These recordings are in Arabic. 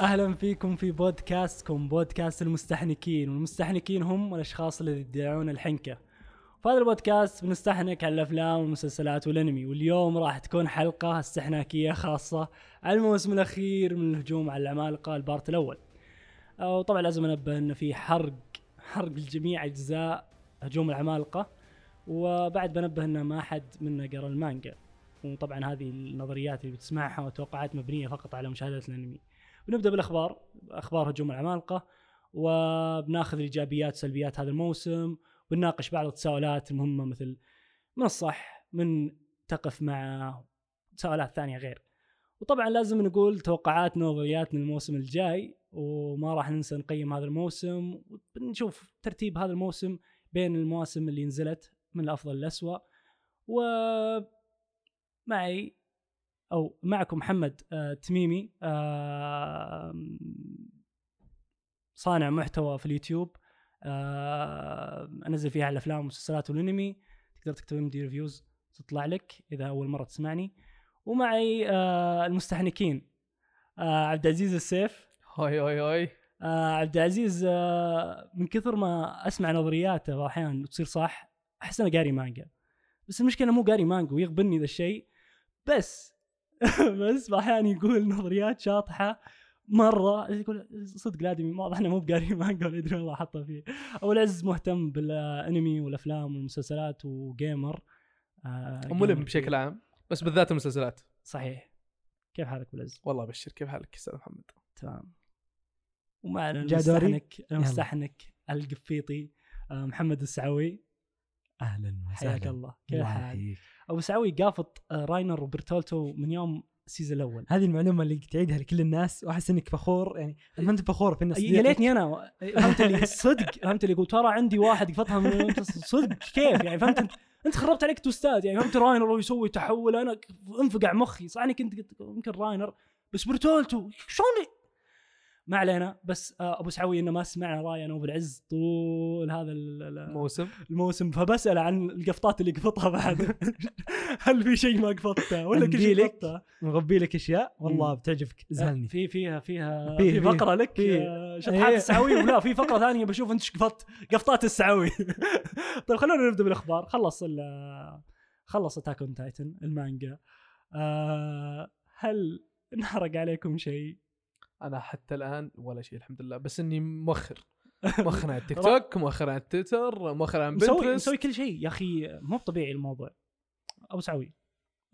أهلا فيكم في بودكاستكم بودكاست المستحنكين والمستحنكين هم الأشخاص الذين يدعون الحنكة. في هذا البودكاست بنستحنك على الأفلام والمسلسلات والأنمي واليوم راح تكون حلقة استحناكية خاصة على الموسم الأخير من الهجوم على العمالقه البارت الأول. وطبعا لازم أنبه انه في حرق حرق لجميع أجزاء هجوم العمالقه وبعد بنبه انه ما حد منا قرأ المانجا. وطبعا هذه النظريات اللي بتسمعها وتوقعات مبنية فقط على مشاهدة الأنمي. بنبدأ بالأخبار. أخبار هجوم العمالقة وبناخذ الإيجابيات وسلبيات هذا الموسم بنناقش بعض التساؤلات المهمة مثل من الصح من تقف مع تساؤلات ثانية غير. وطبعا لازم نقول توقعاتنا ونظرياتنا الموسم الجاي وما راح ننسى نقيم هذا الموسم ونشوف ترتيب هذا الموسم بين المواسم اللي نزلت من الأفضل للاسوء و معي أو معكم محمد آه تميمي آه صانع محتوى في اليوتيوب آه أنزل فيها الأفلام والمسلسلات والأنمي. تقدر تكتب مدي reviews تطلع لك إذا أول مرة تسمعني. ومعي آه المستحنكين آه عبد العزيز السيف. hi hi hi آه عبد العزيز آه من كثر ما أسمع نظرياته وأحيانا تصير صح أحس انه قاري مانجا. بس المشكلة مو قاري مانجا ويغبني ذا الشيء. بس بس أحيانا يقول نظريات شاطحة مرة. يقول صدق الادمي واضح انه مو بقاري مانجا ولا يدري والله حطه فيه. أبو العز مهتم بالأنمي والأفلام والمسلسلات و gamer. آه وملم gamer بشكل. عام بس بالذات المسلسلات. صحيح. كيف حالك أبو العز؟ والله ابشر كيف حالك أستاذ محمد؟ تمام. ومعنا؟ المستحنك المستحنك القفيطي آه، محمد السعوي. أهلا وسهلا. حياك الله. كيف الله حالك؟ أبو سعوي قافط آه، راينر وبرتولتو من يوم ال season الأول. هذه المعلومة اللي تعيدها لكل الناس وأحس إنك فخور يعني ما أنت فخور في الناس. يا ليتني أنا فهمت اللي صدق فهمت اللي يقول ترى عندي واحد قفتها من صدق كيف؟ يعني فهمت انت أنت خربت عليك توستات يعني فهمت راينر يسوي تحول أنا انفقع مخي. صح اني كنت قلت يمكن راينر بس برتولتو شلون ما علينا بس آه، أبو سعوي إنه ما سمعنا راي أنا وابو العز طول هذا ال- ال- موسم الموسم. فبسأل عن القفطات اللي قفطها بعد. هل في شيء ما قفطته؟ ولا كل شيء لك قفطته. مغبي لك أشياء؟ والله. بتعجبك. زهلني في فيها فيها فيه- في فقرة لك فيه. آه، شطحات إيه. السعوي ولا في فقرة ثانية بشوف انت إيش قفطت. قفطات السعوي. طيب خلونا نبدأ بالأخبار. خلص خلص Attack on Titan المانجا. آه، هل انحرق عليكم شيء؟ أنا حتى الآن ولا شيء الحمد لله. بس إني مؤخر. مؤخر على التيك توك مؤخر على التويتر مؤخر على مسوي بنترست مسوي كل شيء. يا أخي مو طبيعي الموضوع. أبو سعوي.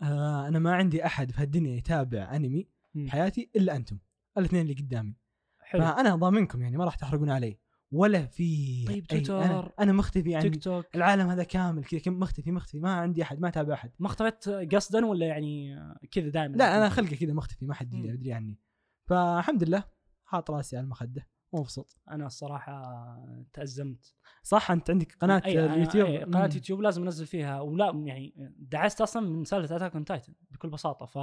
آه أنا ما عندي أحد في هالدنيا يتابع أنمي مم. بحياتي إلا أنتم الاثنين اللي قدامي. حلو. فأنا ضامنكم يعني ما راح تحرقون علي ولا في طيب تويتر. أنا, أنا مختفي يعني تيك توك. العالم هذا كامل كذا كم- مختفي مختفي. ما عندي أحد ما أتابع أحد. ما اختفت قصدا ولا يعني كذا دائما؟ لا أنا خلقي كذا مختفي ما حد. يدري عني. فالحمد لله حاط راسي على المخدة ومبسوط أنا الصراحة تأزمت. صح أنت عندك قناة أي اليوتيوب؟ أي قناة. يوتيوب لازم أنزل فيها ولا يعني دعست أصلا من سالفه Attack on Titan بكل بساطة ف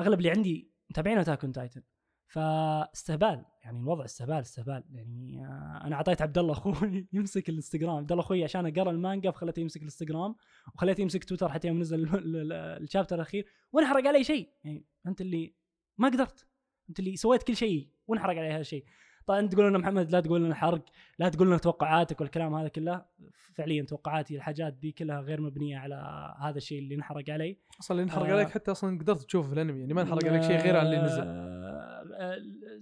أغلب اللي عندي متابعين Attack on Titan فاستهبال يعني الوضع استهبال استهبال. يعني آه، أنا أعطيت عبد الله أخوي يمسك الإنستغرام. عبد الله أخوي عشان قرا المانجا فخليته يمسك الإنستغرام وخليته يمسك تويتر حتى يوم نزل ال- ال- ال- ال chapter الأخير وانحرق علي شيء. يعني أنت اللي ما قدرت. أنت اللي سويت كل شيء وانحرق علي هذا الشيء. طبعا أنت تقول لنا محمد لا تقول لنا حرق لا تقول لنا توقعاتك والكلام هذا كله. فعليا توقعاتي الحاجات دي كلها غير مبنية على هذا الشيء اللي انحرق علي. أصلا اللي انحرق آه. عليك حتى أصلا قدرت تشوفه في الأنمي يعني ما انحرق عليك شيء غير عن اللي نزل. آه، آه،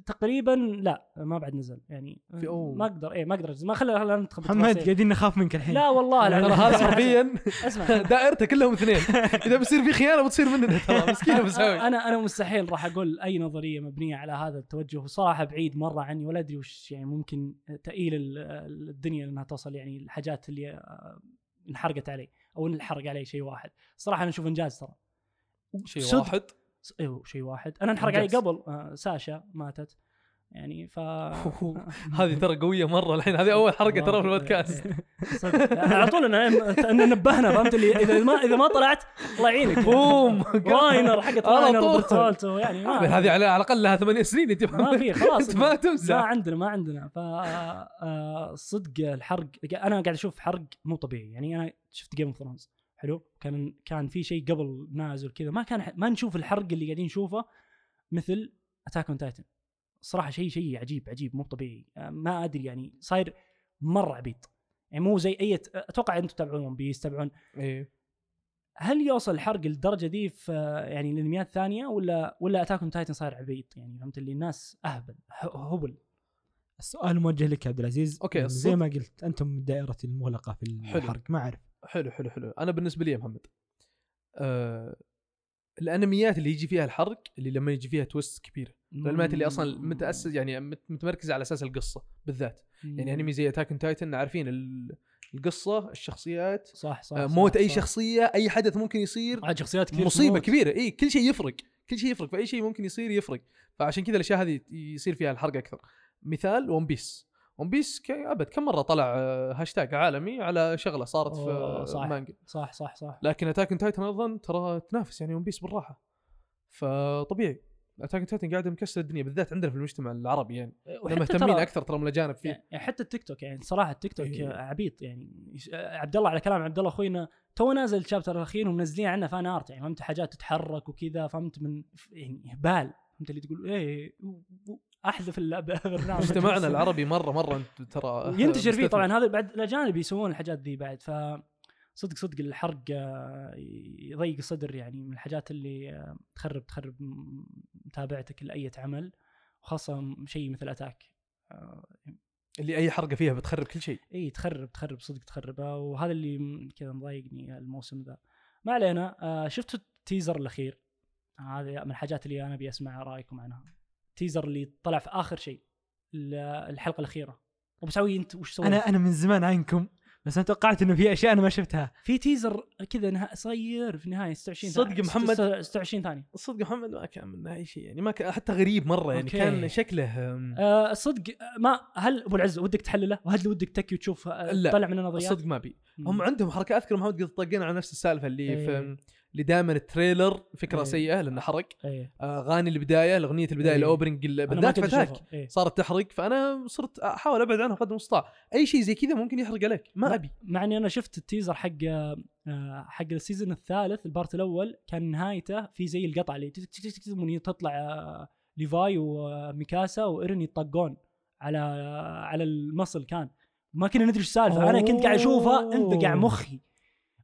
تقريبا لا ما بعد نزل. يعني في- أوه. ما أقدر إيه ما أقدر. ما خلي خلينا ندخل محمد بالتفاصيل. قاعدين نخاف منك الحين. لا والله لا ترى هذا حرفيا اسمع. دائرته كلهم اثنين. إذا بصير في خيانة بتصير مننا ترى مسكين ابو سعوي أنا أنا مستحيل راح أقول أي نظرية مبنية على هذا التوجه وصراحة بعيد مرة عني ولا أدري وش يعني ممكن تأيل ال- الدنيا إنها توصل يعني الحاجات اللي آه، انحرقت علي أو انحرق علي شيء واحد. صراحة أنا أشوف إنجاز ترى. شيء. واحد. أيوه شيء واحد. أنا انحرق علي. قبل آه، ساشا ماتت. يعني ف هذه ترى قوية مرة الحين. هذه أول حرقه ترى في البودكاست. صدق. على طول ان نبهنا فهمت اللي اذا ما إذا ما طلعت الله يعينك. بوم. راينر حقت راينر يعني ما هذه على الأقل لها ثمانية سنين انت ما في خلاص. ما ما تمزح عندنا ما عندنا. ف آه، صدق الحرق أنا قاعد أشوف حرق مو طبيعي. يعني أنا شفت Game of Thrones حلو؟ كان كان في شيء قبل نازل كذا ما كان ما نشوف الحرق اللي قاعدين نشوفه مثل Attack on Titan صراحة شيء شيء عجيب عجيب مو طبيعي. آه، ما أدري يعني صاير مرة عبيط. يعني مو زي أي أتوقع أنتم تتابعون One Piece تتابعون؟ إيه. هل يوصل الحرق للدرجة دي في يعني الانميات الثانية ولا ولا Attack on Titan صاير عبيط؟ يعني فهمت اللي الناس أهبل ه- هبل. السؤال موجه لك يا عبد العزيز. يعني زي ما قلت أنتم الدائره المغلقة في حلو. الحرق. ما أعرف. حلو حلو حلو. أنا بالنسبة لي يا محمد آه الأنميات اللي يجي فيها الحرق اللي لما يجي فيها twist كبيره الأنميات اللي أصلا متأسس يعني مت- متمركزة على أساس القصة بالذات. يعني أنمي زي Attack Titan عارفين ال- القصة الشخصيات صح صح, آه صح موت أي صح. شخصية أي حدث ممكن يصير عاد شخصيات كثير مصيبة تموت. كبيرة. إي كل شيء يفرق كل شيء يفرق فأي شيء ممكن يصير يفرق. فعشان كذا الأشياء هذه يصير فيها الحرق أكثر. مثال One Piece One Piece أبد كم مرة طلع آه، هاشتاج عالمي على شغلة صارت في صح. المانجا صح صح صح. لكن Attack Titan أيضا ترى تنافس يعني One Piece بالراحة. فطبيعي Attack Titan قاعد مكسر الدنيا بالذات عندنا في المجتمع العربي يعني. وحتى مهتمين أكثر ترى من الأجانب فيه. يعني حتى التيك توك يعني صراحة التيك توك إيه. عبيط يعني. عبد الله على كلام عبد الله أخوينا تو نازل ال chapter الأخير ومنزلين عنه fan art يعني. فهمت حاجات تتحرك وكذا فهمت من يعني هبال فهمت اللي تقول؟ إيه أحذف البرنامج مجتمعنا العربي مرة مرة أنت ترى ينتشر فيه. طبعا هذا بعد الأجانب يسوون الحاجات ذي بعد ف صدق صدق الحرق آه، يضيق الصدر يعني من الحاجات اللي آه، تخرب تخرب متابعتك لأي عمل وخاصة شيء مثل أتاك. آه، اللي أي حرقة فيها بتخرب كل شيء. إي تخرب تخرب صدق تخربها وهذا اللي كذا مضايقني الموسم ذا. ما علينا. شفتوا ال teaser الأخير؟ هذه من الحاجات اللي أنا أبي أسمع رأيكم عنها ال teaser اللي طلع في آخر شيء ال- الحلقة الأخيرة وبسوي أنت وش سويت؟ أنا أنا من زمان عنكم بس أنا توقعت إنه في أشياء أنا ما شفتها في teaser كذا نها... صغير في النهايه 26 صدق ثانية. محمد. 26 ثانية صدق محمد ما كان منه أي شيء يعني ما كان حتى غريب مرة يعني okay. كان شكله أم، آه صدق ما هل أبو العز ودك تحلله؟ وهل ودك تكي وتشوف لا. طلع من نظريات؟ صدق ما بي. هم عندهم حركه اذكر محمد قد طقينا على نفس السالفة اللي إيه. في اللي دائما ال trailer فكرة إيه. سيئة لأنه حرق إيه أغاني البداية الأغنية البداية إيه. ال opening بالذات فتاك إيه. صارت تحرق فأنا صرت أحاول أبعد عنها قدر المستطاع أي شيء زي كذا ممكن يحرق عليك ما. أبي مع إني أنا شفت ال teaser حق آه، حق ال season الثالث ال part الأول كان نهايته في زي القطعه اللي تطلع آه، ليفاي وميكاسا وإيرن يطقون على على المصل كان ما كنا ندري إيش السالفة أنا كنت قاعد أشوفها أوه. مخي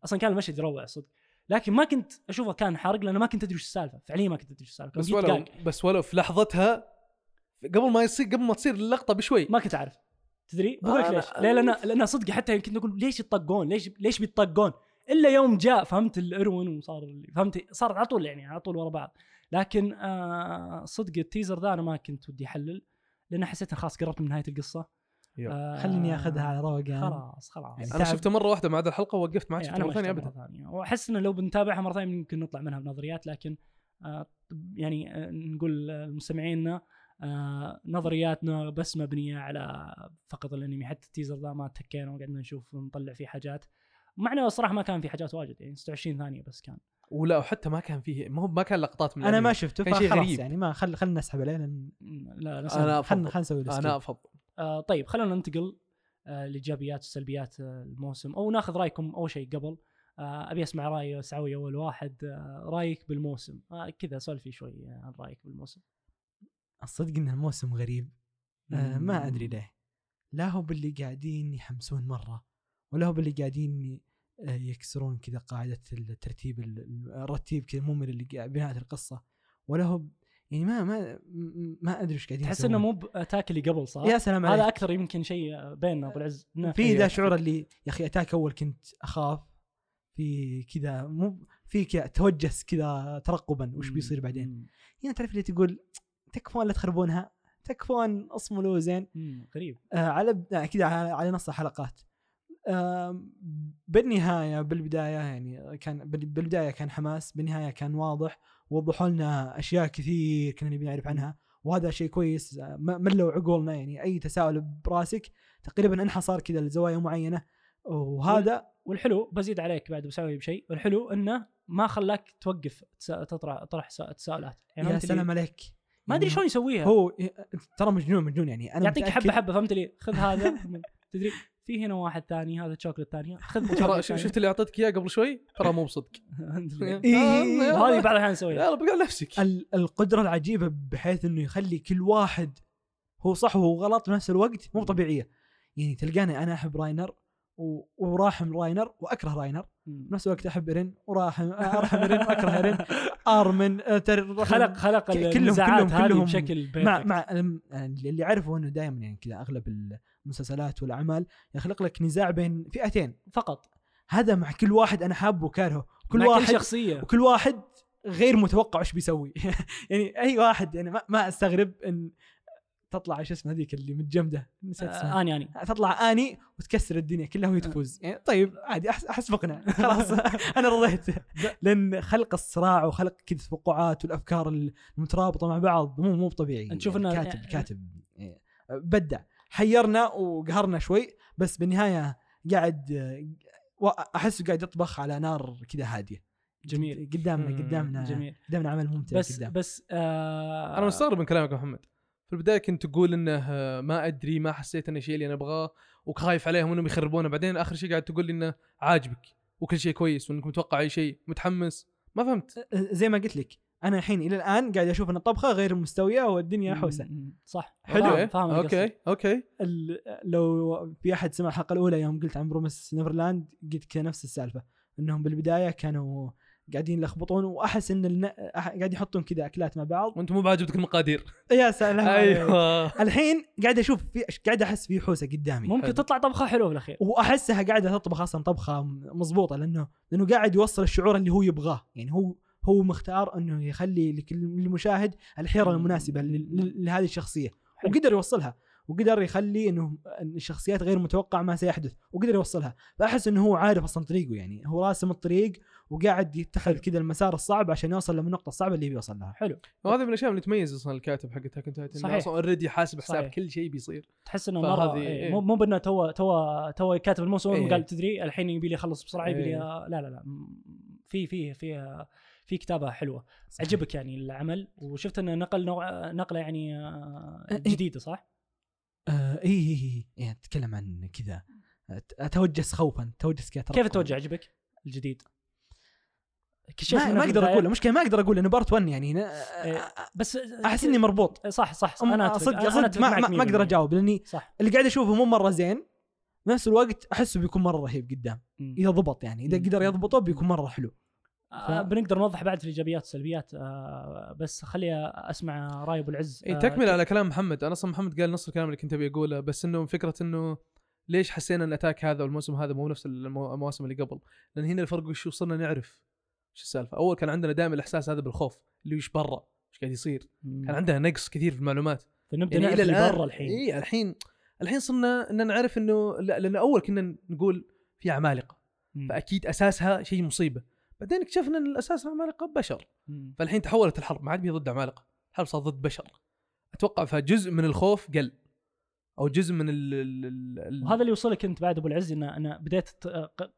أصلا كان المشهد يروع صدق لكن ما كنت اشوفه كان حرق لأنه ما كنت أدري إيش السالفة. فعليا ما كنت أدري إيش السالفة. بس ولو بس ولو في لحظتها قبل ما يصير قبل ما تصير اللقطة بشوي. ما كنت أعرف. تدري؟ بقول لك ليش؟ ليه لأن لأن صدق حتى كنت أقول ليش يطقون؟ ليش ليش بيطقون؟ إلا يوم جاء فهمت الايروين وصار فهمت؟ صارت على طول يعني على طول ورا بعض. لكن آه صدق ال teaser ذا أنا ما كنت ودي أحلل لأن حسيت خلاص قربت من نهاية القصة. آه خليني أخذها على روقان خلاص خلاص يعني أنا. شفته مرة واحدة بعد الحلقة ووقفت ما عاد إيه، شفته مرة ثانية ابدا. وأحس إنه لو بنتابعها مرة ثانية يمكن نطلع منها بنظريات لكن آه يعني آه، نقول لمستمعينا آه نظرياتنا بس مبنية على فقط الأنمي حتى ال teaser ذا ما تكينا وقعدنا نشوف ونطلع فيه حاجات معنى الصراحة ما كان في حاجات واجد يعني 26 ثانية بس كان ولا وحتى ما كان فيه ما هو ما كان لقطات من أنا ما. شفته فخلاص. يعني ما خل خلينا نسحب عليه لأن لا أنا خلينا أفضل خلينا نسوي أنا. أفضل آه طيب خلينا ننتقل آه الايجابيات والسلبيات آه الموسم أو ناخذ رأيكم أول شيء قبل. آه أبي أسمع رأي سعوي أول واحد آه رأيك بالموسم. آه كذا سولفي شوي عن رأيك بالموسم. الصدق إن الموسم غريب. آه ما أدري ليه. لا هو باللي قاعدين يحمسون مرة ولا هو باللي قاعدين آه، يكسرون كذا قاعدة الترتيب ال- ال- الرتيب كذا ممل اللي بنهايه القصة ولا هو يعني ما ما ما أدري إيش قاعدين تحس. إنه مو باتاك اللي قبل صح؟ يا سلام هذا عليك. أكثر يمكن شيء بيننا أبو العز. في ذا في- شعور اللي يا أخي Attack أول كنت أخاف. في كذا مو في كذا توجس كذا ترقبا وش بيصير بعدين. هنا تعرف اللي تقول تكفون لا تخربونها. تكفون اصملوا زين. غريب. آه على آه كذا على, نص الحلقات. بالنهاية بالبداية يعني كان بال- بالبداية كان حماس بالنهاية كان واضح وضحوا لنا أشياء كثير كنا نبي نعرف عنها وهذا شيء كويس آه، ملوا عقولنا يعني أي تساؤل براسك تقريبا انحصر كذا لزوايا معينة. وهذا والحلو بزيد عليك بعد بسوي بشيء الحلو إنه ما خلاك توقف تطرح طرح سا- تساؤلات. يعني يا سلام عليك. ما أدري يعني شلون يسويها. هو ترى مجنون مجنون يعني أنا يعطيك حبة حبة فهمت لي خذ هذا تدري؟ في هنا واحد ثاني هذا شوكلت ثانية خذ ترى ثاني. شفت اللي أعطيتك إياه قبل شوي ترى مو بصدق. إيه. وهذه بعض الاحيان نسويها يلا بقى نفسك ال- القدرة العجيبة بحيث إنه يخلي كل واحد هو صح وهو غلط بنفس الوقت مو طبيعية يعني تلقاني أنا أحب راينر و- وراحم راينر وأكره راينر. بنفس الوقت أحب إيرين وراحم ارحم إيرين واكره إيرين ارمن آه، تر- خلق خلق كلهم- كلهم- كلهم بشكل مع. مع يعني اللي اعرفه إنه دائما يعني كذا أغلب المسلسلات والأعمال يخلق لك نزاع بين فئتين فقط. هذا مع كل واحد أنا حابه وكارهه. كل مع كل واحد شخصية. وكل واحد غير متوقع إيش بيسوي. يعني أي واحد يعني ما, ما أستغرب إن تطلع إيش اسمها هذيك اللي متجمدة نسيت اسمها. آه آني آني. تطلع آني وتكسر الدنيا كلها وهي تفوز. يعني طيب عادي أحس, أحس مقنع خلاص أنا رضيت. لأن خلق الصراع وخلق كذا توقعات والأفكار المترابطة مع بعض مو مو طبيعي. نشوف يعني إنه- كاتب كاتب. يعني بدع. حيرنا وقهرنا شوي بس بالنهاية قاعد احسه قاعد يطبخ على نار كذا هادية. جميل. قدامنا قدامنا جميل. قدامنا عمل ممتع بس قدام بس آه أنا مستغرب من كلامك يا محمد. في البداية كنت تقول إنه آه، ما أدري ما حسيت إنه الشيء اللي أنا أبغاه وخايف عليهم إنهم يخربونه. بعدين آخر شيء قاعد تقول لي إنه عاجبك وكل شيء كويس وإنك متوقع أي شيء متحمس. ما فهمت. زي ما قلت لك أنا الحين إلى الآن قاعد أشوف ان الطبخه غير مستوية والدنيا حوسة. صح. حلو. فاهم- okay. okay. لو في أحد سمع الحلقة الأولى يوم قلت عن Promised Neverland قلت كذا نفس السالفة. إنهم بالبداية كانوا قاعدين يلخبطون وأحس إن الن... أح- قاعد يحطون كذا أكلات مع بعض وانت مو بعجبتك المقادير يا سلام. أيوه الحين قاعد أشوف في قاعد أحس في حوسة قدامي ممكن حلو. تطلع طبخة حلوة في الأخير وأحسها قاعدة تطبخ أصلا طبخة مضبوطة لأنه لأنه قاعد يوصل الشعور اللي هو يبغاه يعني هو هو مختار إنه يخلي لكل المشاهد الحيرة. المناسبة لل- لل- لهذه الشخصية حلو. وقدر يوصلها وقدر يخلي إنه الشخصيات غير متوقع ما سيحدث وقدر يوصلها فأحس إنه هو عارف أصلا طريقه يعني هو راسم الطريق وقاعد يتخذ كذا المسار الصعب عشان يوصل للنقطه الصعبة اللي بيوصل لها حلو وهذا من الأشياء اللي تميز أصلا الكاتب حق Attack on Titan صحيح. أصلا already حاسب حساب صحيح. كل شيء بيصير تحس إنه مرة إيه. مو مو بأنه تو تو تو كاتب الموسم إيه. وقال تدري الحين يبي لي اخلص بسرعة يبي لي إيه. لا لا لا في في في في كتابة حلوة عجبك يعني العمل وشفت إنه نقل نوع نقلة يعني إيه. جديدة صح؟ آه اي اي اي يعني اتكلم عن كذا أتوجس خوفا أتوجس كذا كيف. التوجه عجبك الجديد؟ ما, ما أقدر البداية- أقول مشكله ما أقدر أقول لأنه part 1 يعني إيه. بس أحس إني مربوط صح صح أنا. صدق صدق ما, ما, ما أقدر 100%. أجاوب لأني صح اللي قاعد أشوفه مو مرة زين بنفس الوقت أحسه بيكون مرة رهيب قدام. إذا ضبط يعني إذا. قدر يضبطه بيكون مرة حلو آه، بنقدر نوضح بعد في الإيجابيات والسلبيات آه، بس خلي أسمع رأي أبو العز. اي آه، تكمل على كلام محمد. أنا أصلا محمد قال نص الكلام اللي كنت أبي أقوله بس إنه فكرة إنه ليش حسينا إن الأتاك هذا والموسم هذا مو نفس المو- المواسم اللي قبل؟ لأن هنا الفرق وش وصلنا نعرف وش السالفة. أول كان عندنا دائما الإحساس هذا بالخوف اللي وش برا وش قاعد يصير؟ مم. كان عندنا نقص كثير في المعلومات. فنبدأ نعرف اللي برا الحين. اي الحين الحين صرنا إن نعرف إنه لا لأن أول كنا نقول في عمالقه. فأكيد أساسها شيء مصيبة. بعدين اكتشفنا إن الأساس العمالقه بشر مم. فالحين تحولت الحرب ما عاد ضد عمالقة. الحرب صارت ضد بشر. أتوقع فجزء من الخوف قل أو جزء من ال ال ال ال وهذا اللي يوصلك أنت بعد أبو العز ان أنا بديت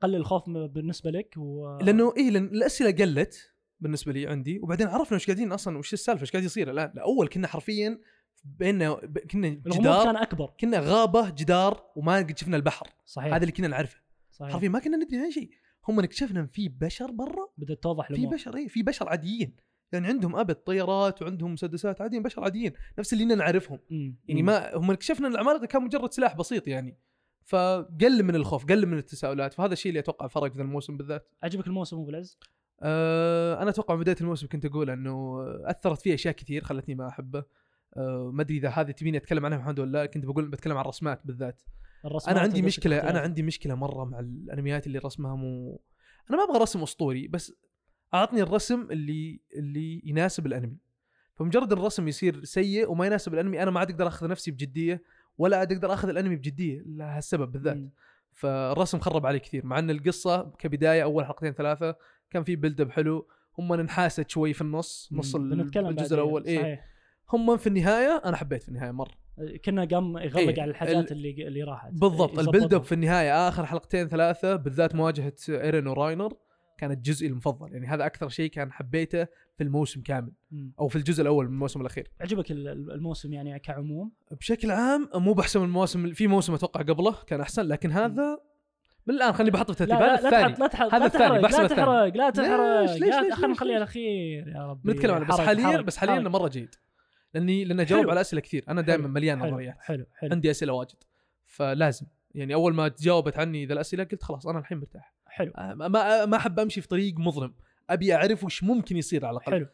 قلل الخوف بالنسبة لك و لأنه إيه لأن الأسئلة قلت بالنسبة لي عندي وبعدين عرفنا وش قاعدين أصلا وش السالفة وش قاعد يصير. الآن اول كنا حرفيا بيننا كنا جدار كان أكبر. كنا غابة جدار وما قد شفنا البحر. صحيح. هذا اللي كنا نعرفه. صحيح. حرفيا ما كنا ندري عن شيء. هم اكتشفنا إن في بشر برا. بدأت توضح في الأمور. بشر اي في بشر عاديين. يعني عندهم ابد طيارات وعندهم مسدسات عاديين بشر عاديين. نفس اللي إننا نعرفهم. مم. يعني مم. ما هم اكتشفنا إن العمالقة كان مجرد سلاح بسيط يعني. فقل من الخوف قل من التساؤلات. فهذا الشيء اللي أتوقع فرق في الموسم بالذات. عجبك الموسم أبو العز؟ أه أنا أتوقع بداية الموسم كنت أقول إنه أثرت فيه أشياء كثير خلتني ما أحبه. أه ما أدري إذا هذه تبيني أتكلم عنها محمد ولا لا كنت بقول بتكلم عن الرسمات بالذات. أنا عندي مشكلة. أنا عندي مشكلة مرة مع الأنميات اللي رسمها مو أنا ما أبغى رسم أسطوري بس أعطني الرسم اللي اللي يناسب الأنمي فمجرد الرسم يصير سيء وما يناسب الأنمي أنا ما عاد أقدر أخذ نفسي بجدية ولا عاد أقدر أخذ الأنمي بجدية لهالسبب بالذات مم. فالرسم خرب علي كثير مع إن القصة كبداية أول حلقتين ثلاثة كان في build up حلو هم انحاست شوي في النص نص الجزء. الأول صحيح. هم في النهاية أنا حبيت في النهاية مرة كنا قام يغلق إيه. على الحاجات ال- اللي اللي راحت بالضبط يظبطها. ال build up في النهاية آخر حلقتين ثلاثة بالذات مواجهة إيرين وراينر كانت جزئي المفضل يعني هذا أكثر شيء كان حبيته في الموسم كامل. أو في الجزء الأول من الموسم الأخير عجبك ال- ال- الموسم يعني كعموم بشكل عام مو بأحسن من المواسم في موسم أتوقع قبله كان أحسن لكن هذا من الآن خليني بحطه في لا هذا الثاني لا تحط هذا لا الثاني، تحرق بحسب لا. تحرق لا تحرق؟ لا ليش؟ خلينا ليش؟ نخليها الأخير يا ربي بنتكلم عنه بس حاليا بس حاليا مرة جيد لاني لأن أجاوب. على أسئلة كثير. أنا دائما مليان نظريات. حلو. حلو. عندي أسئلة واجد. فلازم. يعني أول ما تجاوبت عني ذا الأسئلة قلت خلاص أنا الحين مرتاح. حلو. آه، ما ما أحب أمشي في طريق مظلم. أبي أعرف وش ممكن يصير على الأقل. حلو.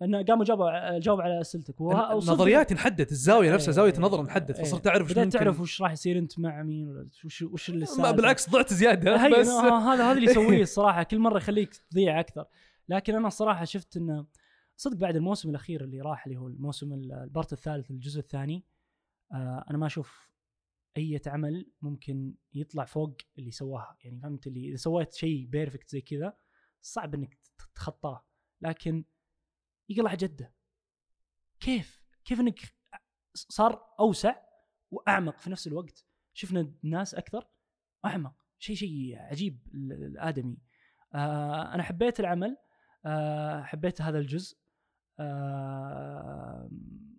لأن قاموا جاوبوا جاوب على أسئلتك. نظريات انحدت الزاوية نفسها إيه، زاوية إيه، نظر انحدت إيه. فصرت أعرف وش ممكن- تعرف وش راح يصير أنت مع مين ولا وش وش اللي ما السالفة. بالعكس ضعت زيادة بس. هذا هذا اللي يسويه الصراحه كل مرة يخليك تضيع أكثر. لكن أنا الصراحه شفت إنه صدق بعد الموسم الأخير اللي راح اللي هو الموسم ال- ال part الثالث الجزء الثاني آه أنا ما أشوف أي عمل ممكن يطلع فوق اللي سواها. يعني فهمت؟ اللي إذا سويت شيء perfect زي كذا صعب إنك تتخطاه. لكن يقلع جدة. كيف؟ كيف إنك صار أوسع وأعمق في نفس الوقت؟ شفنا ناس أكثر أعمق. شيء شيء عجيب ال- الآدمي. آه أنا حبيت العمل. آه حبيت هذا الجزء.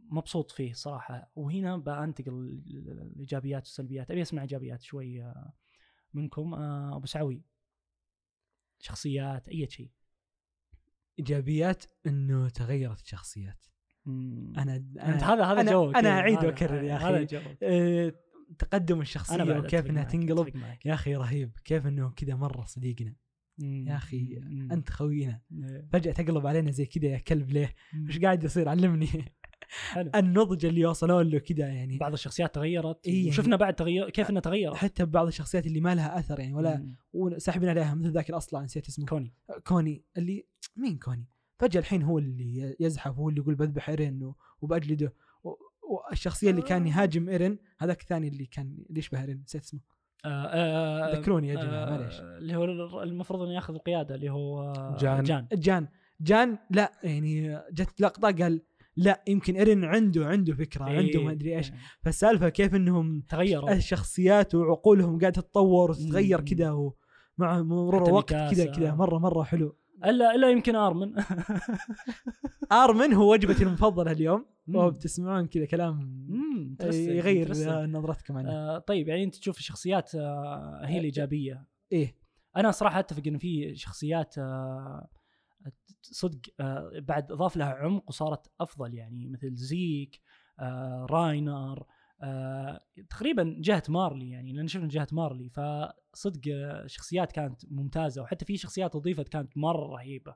مبسوط فيه صراحة. وهنا بانتقل ال- الايجابيات والسلبيات. أبي أسمع إيجابيات شوي آه منكم. آه أبو سعوي. شخصيات أي شيء. إيجابيات إنه تغيرت الشخصيات. أنا أنا هذا هذا جوك. أنا إيه، أعيد هذا- وأكرر يا هذا. جوك. آه، تقدم الشخصية وكيف إنها تنقلب. يا أخي رهيب. كيف إنه كذا مرة صديقنا. يا أخي مم. أنت خوينا. إيه. فجأة تقلب علينا زي كذا يا كلب ليه. إيش قاعد يصير؟ علمني. حلو. النضج اللي وصلوا له كذا يعني. بعض الشخصيات تغيرت. إيه، وشفنا بعد تغير كيف انها تغيرت حتى بعض الشخصيات اللي ما لها أثر يعني ولا. وساحبين عليها مثل ذاك الاصلع نسيت اسمه. كوني. كوني. اللي مين كوني؟ فجأة الحين هو اللي يزحف هو اللي يقول بذبح إيرين و- وبجلده والشخصية اللي كان يهاجم إيرين هذاك الثاني اللي كان اللي يشبه إيرين نسيت اسمه. آه، آه، ذكروني يا جماعة آه، معليش اللي هو المفروض إنه ياخذ القيادة اللي هو آه، جان. جان جان جان لا يعني جت لقطة قال لا يمكن ايرين عنده عنده فكرة عنده ما أدري إيش إيه. فالسالفة كيف إنهم تغيروا الشخصيات وعقولهم قاعدة تتطور وتتغير. كذا ومع مرور الوقت. كذا كذا مرة مرة حلو إلا إلا يمكن آرمن آرمن هو وجبتي المفضلة اليوم مم. وبتسمعون كذا كلام يغير نظرتكم عنه. آه، طيب يعني أنت تشوف الشخصيات آه، هي الإيجابية. إيه. أنا صراحة أتفق انه في شخصيات آه، صدق آه، بعد إضاف لها عمق وصارت أفضل يعني مثل زيك آه، راينر آه، تقريبا جهة مارلي يعني لأن شفنا جهة مارلي فصدق آه، شخصيات كانت ممتازة وحتى في شخصيات أضيفت كانت مرة رهيبة.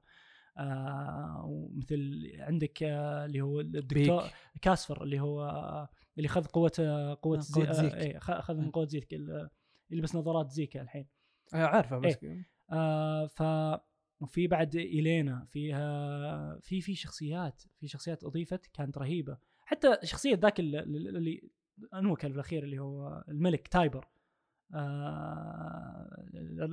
آه ومثل عندك آه اللي هو الدكتور. كاسفر اللي هو اللي خذ قوة قوة, آه، زي قوة زيك. آه إيه، خ- اخذ من قوة زيك يلبس نظارات زيكا الحين. عارفه بس آه ف وفي بعد إلينا فيها في في شخصيات في شخصيات أضيفت كانت رهيبة. حتى شخصية ذاك ال- ال- اللي انوكل في الاخير اللي هو الملك تايبر. آه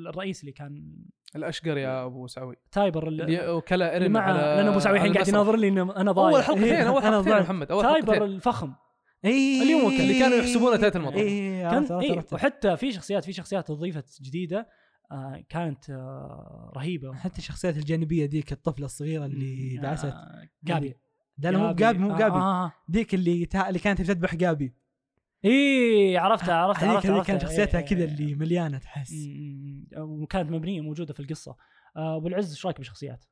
الرئيس اللي كان الأشقر يا أبو سعوي تايبر اللي, وكلا إيرن مع على لأن أبو سعوي الحين قاعد. يناظر لي إنه أنا ضايع. أول حلقتين إيه، أول حلقتين. محمد أول تايبر حلقتين الفخم. إيه. اليوم اللي كانوا يحسبونه تايت المطر. كان عرفت- إيه. وحتى في شخصيات في شخصيات اضيفت جديدة آه كانت آه رهيبة. حتى الشخصيات الجانبية ذيك الطفلة الصغيرة اللي آه، دعست جابي. لا مو بجابي مو آه آه. ذيك اللي تا... اللي كانت تذبح جابي. إيه عرفتها عرفتها هذيك عرفتها اللي كانت. شخصيتها كذا. اللي مليانة تحس وكانت مبنية موجودة في القصة آه، أبو العز إيش رأيك بالشخصيات؟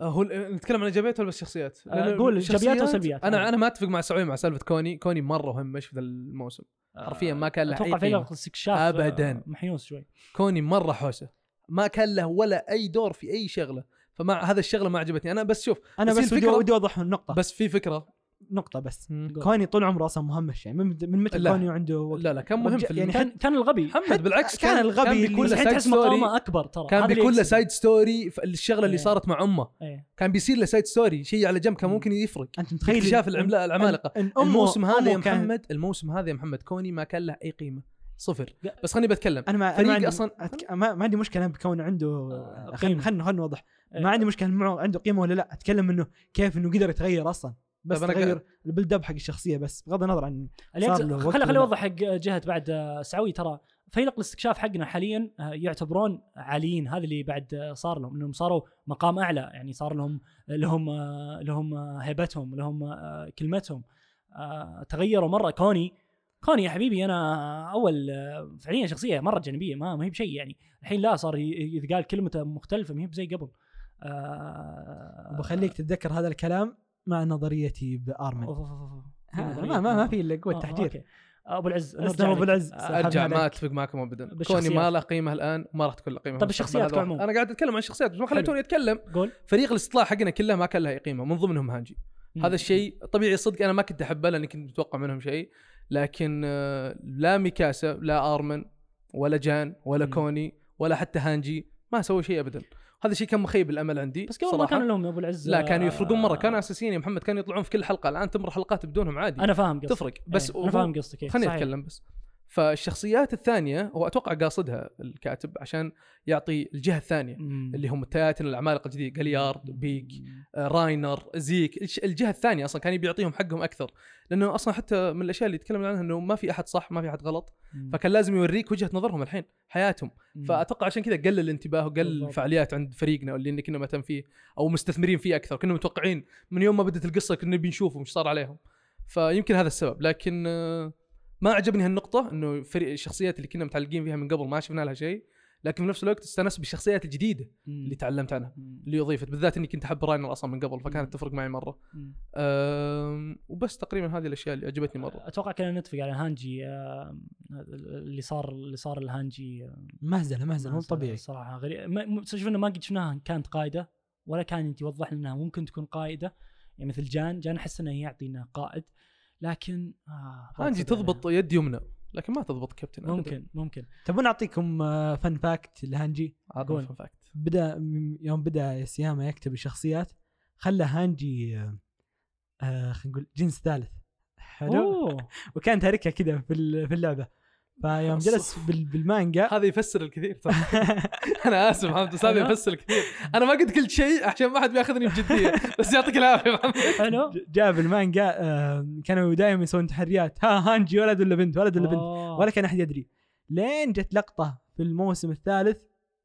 آه، هو نتكلم عن ايجابيات ولا بس شخصيات؟ آه، لأن قول إيجابيات وسلبيات. أنا. أنا ما أتفق مع سعوي مع سالفة كوني كوني مرة مهمش في ذا الموسم حرفيا ما كان له أتوقع أي في استكشاف أبداً. محيوس شوي كوني مرة حوسة ما كان له ولا أي دور في أي شغلة فمع هذا الشغلة ما عجبتني أنا بس شوف أنا بس بس ودي أوضح النقطة بس في فكرة نقطة بس. كوني طول عمره أصلا مهمش يعني من متى. كوني عنده وقت لا لا كان مهم في يعني كان كان الغبي محمد بالعكس كان الغبي كان اللي- بكل side تحس story مقامه أكبر ترى كان بكل. side story الشغلة اللي إيه. صارت مع أمه إيه. كان بيصير له side story شيء على جنب كان مم. ممكن يفرق أنت متخيل اكتشاف العملاء العمالقة الموسم هذا يا كان- محمد الموسم هذا يا محمد كوني ما كان له أي قيمة صفر. بس خليني بتكلم أنا ما فريق عندي أصلاً- أتك... ما, ما عندي مشكلة بكون عنده آه، خلينا. خلينا خلينا نوضح إيه. ما عندي مشكلة معه عنده قيمة ولا لا أتكلم إنه كيف إنه قدر يتغير أصلا بس أنا تغير ال build up حق الشخصية بس بغض النظر عن اللي صار يقصد- له وقت خلي خلي ولا- أوضح حق جهة بعد آه، سعوي. ترى فيلق الاستكشاف حقنا حاليا آه، يعتبرون عاليين. هذا اللي بعد آه، صار لهم إنهم صاروا مقام أعلى. يعني صار لهم لهم لهم هيبتهم لهم كلمتهم. تغيروا مرة. كوني كوني يا حبيبي أنا أول فعليا شخصية مرة جانبية ما ما هي بشيء يعني. الحين لا صار يتقال كلمته مختلفة ما هي زي قبل. آه، بخليك تتذكر هذا الكلام. مع نظريتي بأرمن. ما ما, ما آه. في إلا قوة آه، تحجير أوكي. أبو العز لك. العز. آه، أرجع ما. اتفق معكم ابدا. كوني ما له قيمة الآن وما راح تكون له قيمة في الشخصيات كعموم. أنا قاعد أتكلم عن الشخصيات بس ما خليتوني أتكلم قول فريق الاستطلاع حقنا كله ما كان له أي قيمة من ضمنهم هانجي مم. هذا الشيء طبيعي صدق أنا ما كنت أحبه لأني كنت متوقع منهم شيء لكن آه، لا ميكاسا لا أرمن ولا جان ولا مم. كوني ولا حتى هانجي ما سووا شيء ابدا هذا الشيء كان مخيب الأمل عندي بس قبل ما. كان لهم يا أبو العز لا كانوا يفرقون مرة. كانوا أساسيين يا محمد كانوا يطلعون في كل حلقة. الآن تمر حلقات بدونهم عادي. أنا فاهم قصدك. تفرق. بس إيه، أنا فاهم قصدك. إيه، خليني. أتكلم بس. فالشخصيات الثانية هو أتوقع قاصدها الكاتب عشان يعطي الجهة الثانية مم. اللي هم التياتن العمالقه الجديده جاليارد بيك آه، راينر زيك الجهة الثانية أصلا كان يبي يعطيهم حقهم أكثر لأنه أصلا حتى من الأشياء اللي يتكلم عنها إنه ما في أحد صح ما في أحد غلط مم. فكان لازم يوريك وجهة نظرهم الحين حياتهم مم. فأتوقع عشان كذا قلل الانتباه وقلل بالضبط. الفعاليات عند فريقنا اللي كنا مهتم فيه أو مستثمرين فيه أكثر كنا متوقعين من يوم ما بدت القصة كنا نبي نشوفهم إيش صار عليهم فيمكن هذا السبب لكن آه، ما عجبني هالنقطة إنه فريق الشخصيات اللي كنا متعلقين فيها من قبل ما شفنا لها شيء لكن في نفس الوقت استانست بالشخصيات الجديده مم. اللي تعلمت عنها مم. اللي أضيفت بالذات إني كنت أحب راينر أصلا من قبل. فكانت تفرق معي مرة. وبس تقريبا هذه الأشياء اللي عجبتني مرة. أتوقع كنا نتفق على هانجي اللي صار اللي صار الهانجي مهزلة مهزلة مو طبيعي. صراحة. غريب شوف إنه ما قد شفناها كانت قائده ولا كان يوضح لنا انها ممكن تكون قائده يعني مثل جان جان أحس إنه يعطينا قائد. لكن آه هانجي تضبط يد يمنى لكن ما تضبط كابتن. ممكن ممكن. تبون أعطيكم آه، fun fact لهانجي؟ قول. fun fact بدأ يوم بدأ سياما يكتب الشخصيات خلى هانجي آه، آه، خلينا نقول جنس ثالث. حلو؟ وكان تاركها كذا في ال- في اللعبة. فيوم جلس بال- بالمانجا. هذا يفسر الكثير ترى. أنا آسف محمد بس هذا؟ يفسر الكثير. أنا ما قد قلت شيء عشان ما حد بياخذني بجدية بس يعطيك العافية. محمد حلو جاء بالمانجا آه، كانوا دائما يسوون تحريات. ها هانجي ولد ولا بنت؟ ولد ولا بنت؟ أوه. ولا كان أحد يدري. لين جت لقطة في الموسم الثالث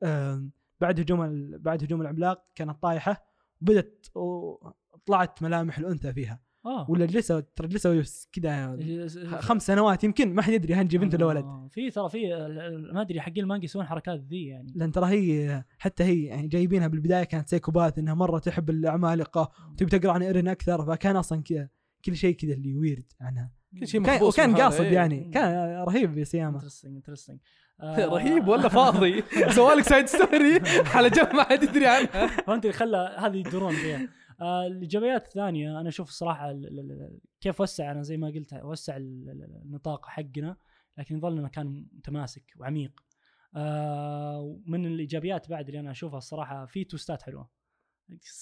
آم، بعد هجوم ال- بعد هجوم العملاق كانت طايحة وبدت و- طلعت ملامح الأنثى فيها. آه. ولا جلسوا ترى جلسوا كذا خمس سنوات يمكن ما حد يدري هانجي بنت ولا ولد. آه، في ترى في ما أدري حقين المانجا يسوون حركات ذي يعني. لأن ترى هي حتى هي يعني جايبينها بالبداية كانت سيكوباث إنها مرة تحب العمالقة وتبي تقرأ عن إيرين أكثر فكان أصلا كذا كل شيء كذا اللي ويرد عنها. كل شيء كان مخبوص وكان قاصد إيه. يعني كان رهيب يا سياما interesting interesting رهيب ولا فاضي؟ سوا لك side story على جنب ما حد يدري عنها. فهمت اللي خلى هذه يدورون فيها. آه، الإيجابيات الثانية أنا أشوف الصراحة ال- ال- ال- كيف وسع أنا زي ما قلت وسع ال- ال- النطاق حقنا لكن يظل انه كان متماسك وعميق. آه، من الإيجابيات بعد اللي أنا أشوفها الصراحة في twist ات حلوة.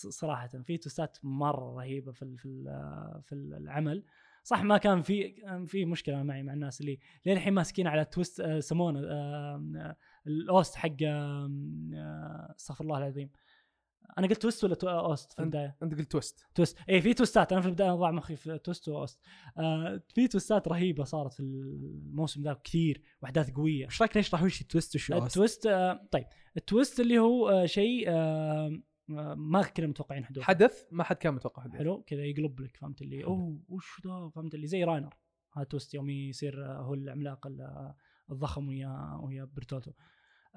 صراحة في twist ات مرة رهيبة في في ال- في العمل. صح ما كان في في مشكلة معي مع الناس اللي لين الحين ماسكين على twist آه، آه، آه، ال OST حق آه، آه، استغفر الله العظيم. أنا قلت twist ولا twi- OST في أنت- البداية؟ أنت قلت twist twist اي في twist ات أنا في البداية ضاع مخي في twist و OST. آه في twist ات رهيبة صارت في الموسم ذا كثير وأحداث قوية. إيش رأيك نشرح وش التويست وش الأوست؟ التويست آه طيب. التويست اللي هو آه شيء آه آه، ما كنا متوقعين حدوث حدث؟ ما حد كان متوقع حدث حلو. كذا يقلب لك فهمت اللي؟ أوه وش ذا؟ فهمت اللي؟ زي راينر. هذا twist يوم يصير آه، هو العملاق ال- آه، الضخم ويا ويا برتوتو.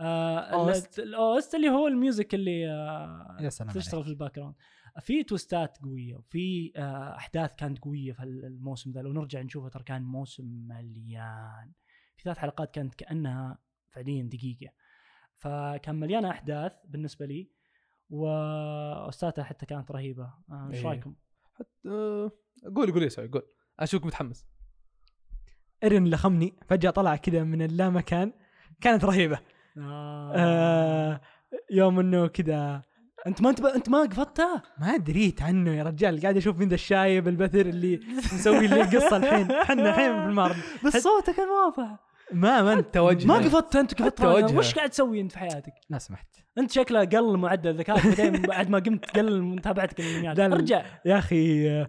آه OST. ال- ال OST اللي هو ال music اللي آه يا سلام تشتغل عليك. في ال background في twist ات قوية وفي آه أحداث كانت قوية في الموسم ذا لو نرجع نشوفه ترى كان موسم مليان في ثلاث حلقات كانت كأنها فعليا دقيقة فكان مليانه أحداث بالنسبة لي و OST اتها حتى كانت رهيبة إيش إيه. رأيكم؟ حتى قول قول يا سعيد قول أشوفك متحمس ايرين لخمني فجأة طلع كذا من اللامكان كانت رهيبة آه. يوم إنه كذا أنت ما أنت أنت ما قفطتها ما دريت عنه يا رجال. قاعد أشوف مين ذا الشايب البثر اللي مسوي لي القصة الحين. إحنا الحين في المعرض بس صوتك كان واضح. ما ما أنت حتى وجهه ما قفطت أنت قفطت وجهه. وش قاعد تسوي أنت في حياتك؟ لا سمحت. أنت شكله قل معدل ذكائك بعدين بعد ما قمت قل متابعتك للانميات لا، لا. أرجع. يا أخي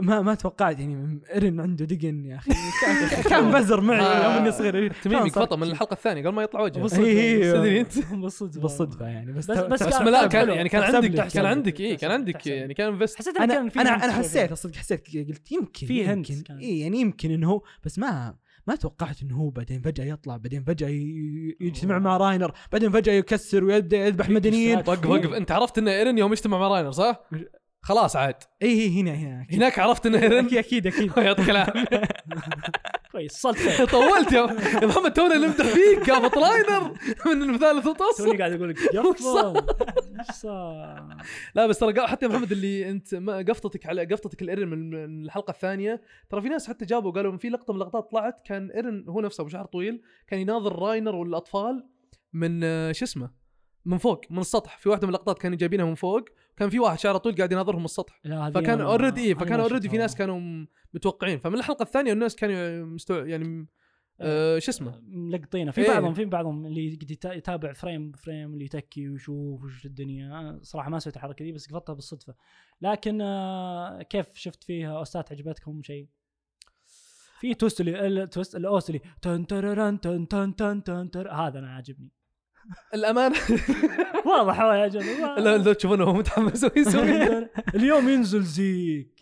ما ما توقعت يعني ايرين عنده دقن يا أخي كان- بزر معي يوم اني صغير تميمي قفطه من الحلقة الثانية قبل ما يطلع وجهه بالصدفه. تدري أنت بالصدفه بالصدفه يعني بس بس- بس بس لا كان. يعني كان عندك كان عندك اي كان عندك. يعني كان انفست حسيت أنا أنا أنا حسيت. صدق حسيت قلت يمكن في يمكن. اي يعني يمكن إنه هو بس ما ما توقعت إنه هو بعدين فجأة يطلع بعدين فجأة ي- يجتمع. مع راينر بعدين فجأة يكسر ويبدا يذبح مدنيين. وقف وقف أنت عرفت إن ايرن يوم يجتمع مع راينر صح؟ خلاص عاد. اي هي هنا هنا أكيد. هناك عرفت إنه ايرن أكيد أكيد أكيد. يعطيك العافيه كويس خير طولت يا يا محمد تونا نمدح فيك. قافط راينر من الثالث وطص توني قاعد أقول لك؟ لا بس ترى حتى يا محمد اللي أنت ما قفطتك على قفطتك الايرن من الحلقة الثانية. ترى في ناس حتى جابوا قالوا في لقطة من اللقطات طلعت كان ايرن هو نفسه ابو شعر طويل كان يناظر راينر والأطفال من آه، شو اسمه؟ من فوق من السطح. في واحدة من اللقطات كانوا جايبينها من فوق كان في واحد شعره طويل قاعد يناظرهم من السطح. فكان already إيه أنا فكان already في ناس كانوا متوقعين. فمن الحلقة الثانية الناس كانوا مستوع يعني آه شو اسمه؟ ملقطينه. في إيه. بعضهم في بعضهم اللي يتابع frame ب frame اللي يتكي ويشوف وش الدنيا. أنا صراحة ما سويت الحركة دي بس قفطتها بالصدفة. لكن آه، كيف شفت فيها؟ OST ات عجبتكم شيء؟ في twist اللي ال twist ال OST اللي تن تن تن تن تن هذا أنا عاجبني. الأمانة. واضح هو يعجبني لو لو تشوفونه هو متحمس ويسوي اليوم ينزل زيك.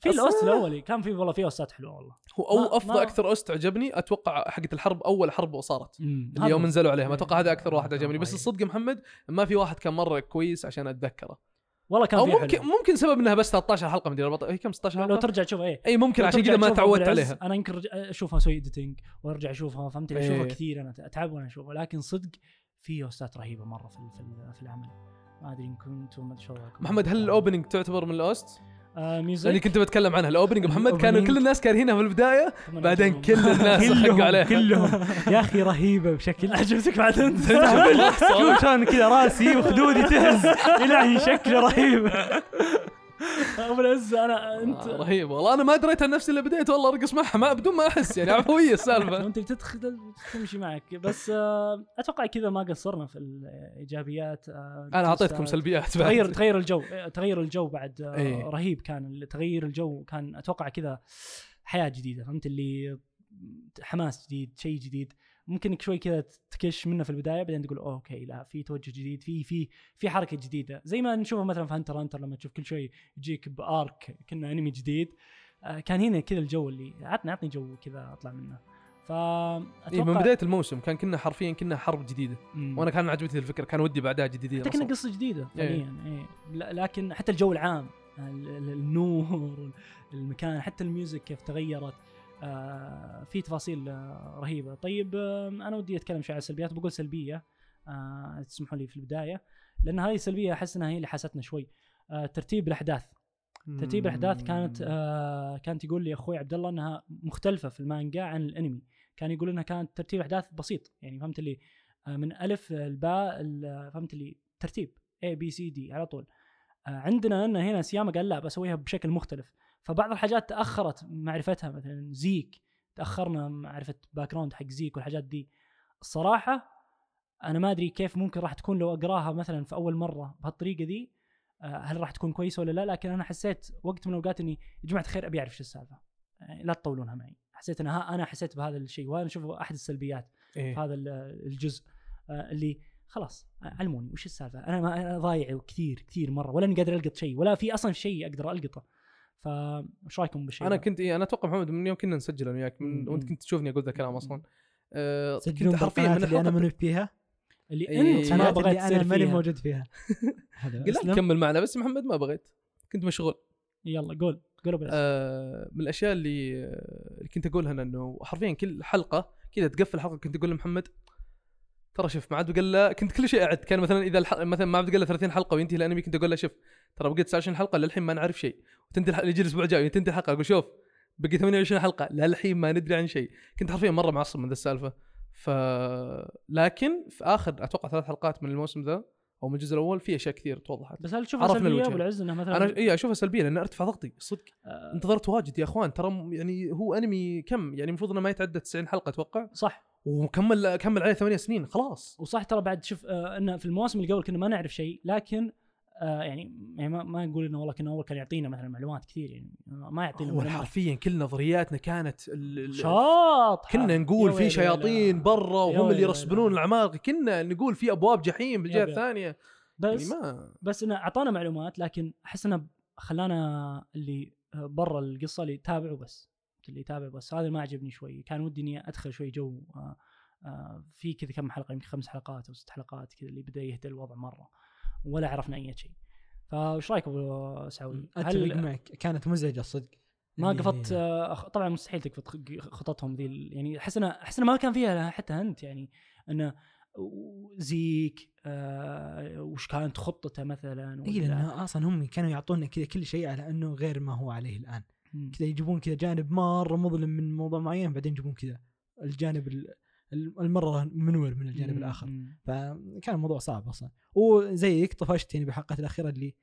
في ال OST الأولي. كان في والله في OST ات حلوة والله. هو ما- أفضل ما- أكثر OST عجبني. أتوقع حقه الحرب أول حرب صارت هذا اليوم هو. نزلوا عليها ما أتوقع هذا أكثر واحد عجبني. بس رهيب. الصدق يا محمد ما في واحد كان مرة كويس عشان أتذكره. والله كان أو في ممكن حلو. ممكن سبب إنها بس 13 حلقه مدري 14 هي كم 16 لو حلقه ترجع تشوف إيه أي ممكن لو عشان ترجع كذا ما تشوفها تعودت بالعز، عليها أنا يمكن رج... أشوفها أسوي editing وأرجع أشوفها فهمت أشوفها إيه. كثير أنا أتعب وأنا أشوفها لكن صدق في OST ات رهيبة مرة في في, في العمل ما أدري إن كنتم ما شاء الله محمد هل ال opening تعتبر من ال OST؟ آه music. كنت بتكلم عنها. ال opening محمد كانوا. كل الناس كارهينها في البداية بعدين. كل الناس حقوا عليها. كلهم. يا أخي رهيبة بشكل. عجبتك بعد أنت. شوف شلون كذا راسي وخدودي تهز. إلهي شكله رهيب. ابو العز أنا أنت آه، رهيب والله أنا ما دريت عن نفسي إلا بديت والله أرقص معها ما بدون ما أحس يعني عفوية السالفة انت تدخل تمشي معك بس آه أتوقع كذا ما قصرنا في الإيجابيات آه أنا أعطيتكم. سلبيات تغير بعد. تغير الجو تغير الجو بعد آه، إيه. رهيب كان تغير الجو كان أتوقع كذا حياة جديدة فهمت اللي حماس جديد شيء جديد ممكن شوي كذا تكش منه في البداية بعدين تقول okay لا في توجه جديد في في في حركة جديدة زي ما نشوفها مثلا في هنتر هنتر لما تشوف كل شوي يجيك ب arc كنا أنمي جديد آه، كان هنا كذا الجو اللي عطني عطني جو كذا أطلع منه فاتوقع إيه من بداية الموسم كان كنا حرفيا كنا حرب جديدة مم. وأنا كان عجبتني الفكرة كان ودي بعدها جديديه حتى كنا. قصة جديدة إيه. فعليا إيه. لا- لكن حتى الجو العام ال- ال- النور المكان حتى ال music كيف تغيرت آه في تفاصيل آه رهيبة. طيب آه أنا ودي أتكلم شوي عن السلبيات. بقول سلبية آه تسمحوا لي في البداية. لأن هذه السلبية أحس إنها هي اللي حاستنا شوي. آه ترتيب الأحداث. ترتيب الأحداث كانت آه كانت يقول لي أخوي عبد الله إنها مختلفة في المانجا عن الأنمي. كان يقول إنها كانت ترتيب أحداث بسيط. يعني فهمت اللي آه من ألف الباء ال- فهمت اللي ترتيب A B C D على طول. آه عندنا هنا سياما قال لا بسويها بشكل مختلف. فبعض الحاجات تأخرت معرفتها مثلا زيك تأخرنا معرفة background حق زيك والحاجات دي. الصراحة أنا ما أدري كيف ممكن راح تكون لو أقراها مثلا في أول مرة بهالطريقة دي آه، هل راح تكون كويسة ولا لا؟ لكن أنا حسيت وقت من الأوقات إني يا جماعة الخير أبي أعرف شو السالفة. يعني لا تطولونها معي. حسيت إن ها- أنا حسيت بهذا الشيء وهذا أشوفه أحد السلبيات في إيه. هذا ال- الجزء. آه، اللي خلاص آه، علموني وش السالفة. أنا ما أنا ضايع كثير كثير مرة ولا إني قادر ألقط شيء ولا في أصلا شيء أقدر ألقطه. فايش رأيكم بالشيء أنا؟ كنت إيه أنا أتوقع محمد من يوم كنا نسجل أنا وياك من. وأنت كنت تشوفني أقول ذا الكلام أصلا. تسجلون كنت حرفيا من اللي أنا ماني فيها؟ اللي إيه. أنت ما بغيت اللي أنا ماني موجود فيها. قلت. كمل معنا بس محمد ما بغيت. كنت مشغول. يلا قول. قول بس آه من الأشياء اللي آه، اللي كنت أقولها إنه حرفيا كل حلقة كذا تقفل حلقة كنت أقول لمحمد ترى شوف ما عاد بقى له كنت كل شيء أعد. كان مثلا إذا الح... مثلا ما عاد بقى له 30 حلقة وينتهي الانمي كنت أقول له شوف ترى بقيت 29 حلقة للحين ما نعرف شيء. وتنتهي الح- يجي الأسبوع الجاي تنتهي الحلقة أقول شوف بقي 28 حلقة للحين ما ندري عن شيء. كنت حرفيا مرة معصب من ذا السالفة. ف لكن في آخر أتوقع ثلاث حلقات من الموسم ذا أو من الجزء الأول في أشياء كثير توضحت. بس هل تشوفها سلبية. أبو العز انها مثلا أنا اي أشوفها سلبية لأن ارتفع ضغطي صدق. آه، انتظرت واجد يا أخوان ترى يعني هو أنمي كم؟ يعني المفروض إنه ما يتعدى 90 حلقة أتوقع. صح. وكمل كمل عليه ثمانية سنين خلاص. وصح ترى بعد شوف آه إنه في المواسم اللي قبل كنا ما نعرف شيء لكن آه يعني, يعني ما, ما نقول إنه والله كنا أول كان يعطينا مثلا معلومات كثير يعني ما يعطينا هو حرفيا كل نظرياتنا كانت ال- ال- شاط كنا نقول في شياطين برا يا وهم اللي يرسبنون لا. العمالقه كنا نقول في أبواب جحيم بالجهه. الثانية. بس يعني ما بس إنه أعطانا معلومات لكن أحس إنه خلانا اللي برا القصة اللي يتابعوا بس. اللي يتابع بس هذا ما عجبني شوي. كان ودي إني أدخل شوي جو آه آه في كذا كم حلقة يمكن خمس حلقات أو ست حلقات كذا اللي بدأ يهدى الوضع مرة ولا عرفنا أي شيء. فايش رأيك أبو سعودي؟ أتفق معك. كانت مزعجة الصدق ما يعني- قفت آه، طبعا مستحيل تقفط خططهم ذي يعني أحس انه أحس ما كان فيها حتى انت يعني. انه زيك آه وش كانت خطته مثلا اي لأنه أصلا هم كانوا يعطونا كذا كل شيء على إنه غير ما هو عليه الآن. كذا يجيبون كذا جانب مرة مظلم من موضوع معين بعدين يجيبون كذا الجانب ال- ال- المرة منور من الجانب مم. الآخر. فكان الموضوع صعب أصلا. وزيك طفشت يعني بالحلقات الأخيرة اللي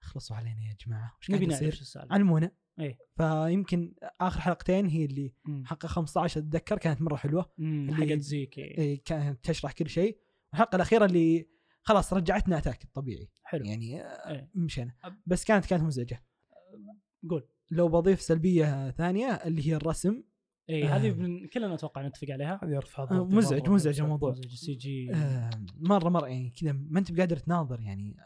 خلصوا علينا يا جماعة. وش قاعد يصير؟ علمونا إيه. فيمكن آخر حلقتين هي اللي. حلقه 15 أتذكر كانت مرة حلوة. حقت زيك إيه. إيه، كانت تشرح كل شيء. والحلقة الأخيرة اللي خلاص رجعتنا أتاك الطبيعي. حلو. يعني آه، إيه. مشينا. بس كانت كانت مزعجة. قول. لو بضيف سلبية ثانية اللي هي الرسم. إي آه. هذه بن- كلنا أتوقع نتفق عليها. هذه يرفع آه، مزعج. مزعج الموضوع. مزعج ال CG. آه، مرة مرة يعني كذا ما أنت بقادر تناظر يعني.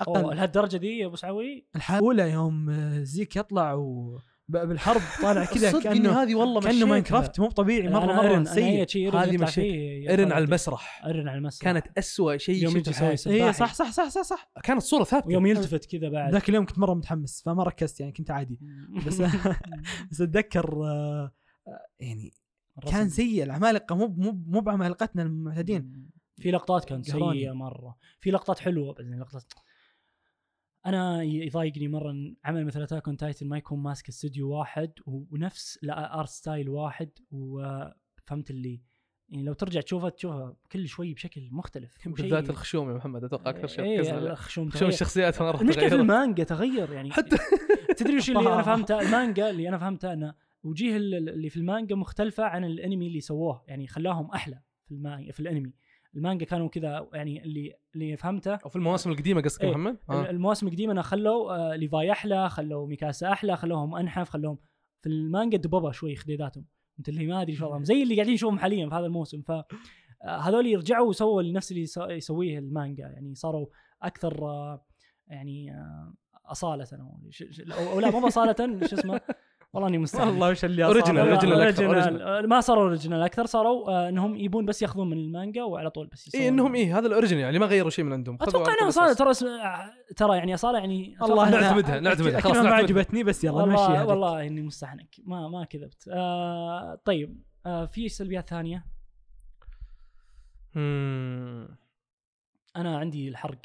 أقل. لهالدرجة دي يا أبو سعوي؟ الحلقة الأولى يوم آه، زيك يطلع و بالحرب طالع كذا كانه هذه والله كأنه. Minecraft مو طبيعي مره مرة سيء هذه ايرن يطلع على. المسرح ايرن على المسرح كانت أسوأ شيء يوم يجي يسوي. اي. صح صح صح صح صح كانت صورة ثابتة ويوم يلتفت كذا بعد ذاك اليوم كنت مرة متحمس فما ركزت يعني كنت عادي بس بس أتذكر آه، يعني كان. سيء العمالقة مو مو مو بعمالقتنا المعتادين في لقطات كانت. سيئة مرة في لقطات حلوة بعدين لقطات أنا يضايقني مرة إن عمل مثل Attack on Titan ما يكون ماسك استوديو واحد ونفس art style واحد وفهمت اللي يعني لو ترجع تشوفها تشوفها كل شوي بشكل مختلف بالذات الخشوم يا محمد أتوقع أكثر شيء عليه. الخشوم تغير. الشخصيات مرة المشكلة في. المانجا تغير يعني حتى تدري وش اللي أنا فهمته المانجا اللي أنا فهمته انه وجيه ال- اللي في المانجا مختلفة عن الأنمي اللي سووه يعني خلاهم أحلى في المانجا في الأنمي المانجا كانوا كذا يعني اللي اللي فهمته أو في المواسم القديمة قصدك يا إيه. محمد؟ آه. المواسم القديمة أنا خلوا آه، ليفاي أحلى خلوا ميكاسا أحلى خلوهم أنحف خلوهم في المانجا دببه شوي خديداتهم انت اللي ما أدري شو وضعهم زي اللي قاعدين نشوفهم حاليا في هذا الموسم ف آه، هذول يرجعوا وسووا نفس اللي يسو- يسويه المانجا يعني صاروا أكثر آه، يعني آه، أصالة أو أو لا مو اصاله شو اسمه والله إني مستعجل والله وش اللي أكثر، original. آه، ما صاروا original أكثر صاروا آه، إنهم يبون بس ياخذون من المانجا وعلى طول بس يسوون. اي إنهم إيه هذا ال origin يعني ما غيروا شيء من عندهم. أتوقع انها أساس. ترى ترى يعني اصاله يعني الله نعتمدها- نعتمدها، خلاص ما. عجبتني بس يلا نمشي والله إني مستحنك. ما ما كذبت. آه طيب آه في سلبيات ثانية. أنا عندي الحرق.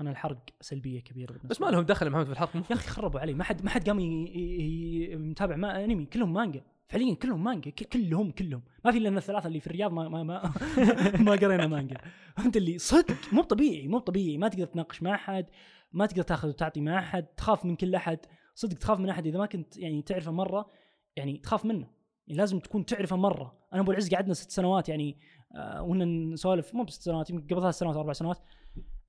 أنا الحرق سلبية كبيرة بس ما. لهم دخل محمد في الحلقة. يا أخي خربوا علي. ما حد ما حد قام ي- ي- ي- متابع ما أنمي. كلهم مانجا. فعليا كلهم مانجا. كلهم كلهم. ما في إلا الثلاثة اللي في الرياض ما ما ما, ما قرينا مانجا. فهمت اللي صدق. مو طبيعي مو طبيعي. ما تقدر تناقش مع أحد. ما تقدر تاخذ وتعطي مع أحد. تخاف من كل أحد. صدق تخاف من أحد. إذا ما كنت يعني تعرفه مرة يعني تخاف منه. يعني لازم تكون تعرفه مرة. أنا أبو العز قعدنا ست سنوات يعني آه ونا نسولف مو بست سنوات يمكن قبل ثلاث سنوات أربع سنوات.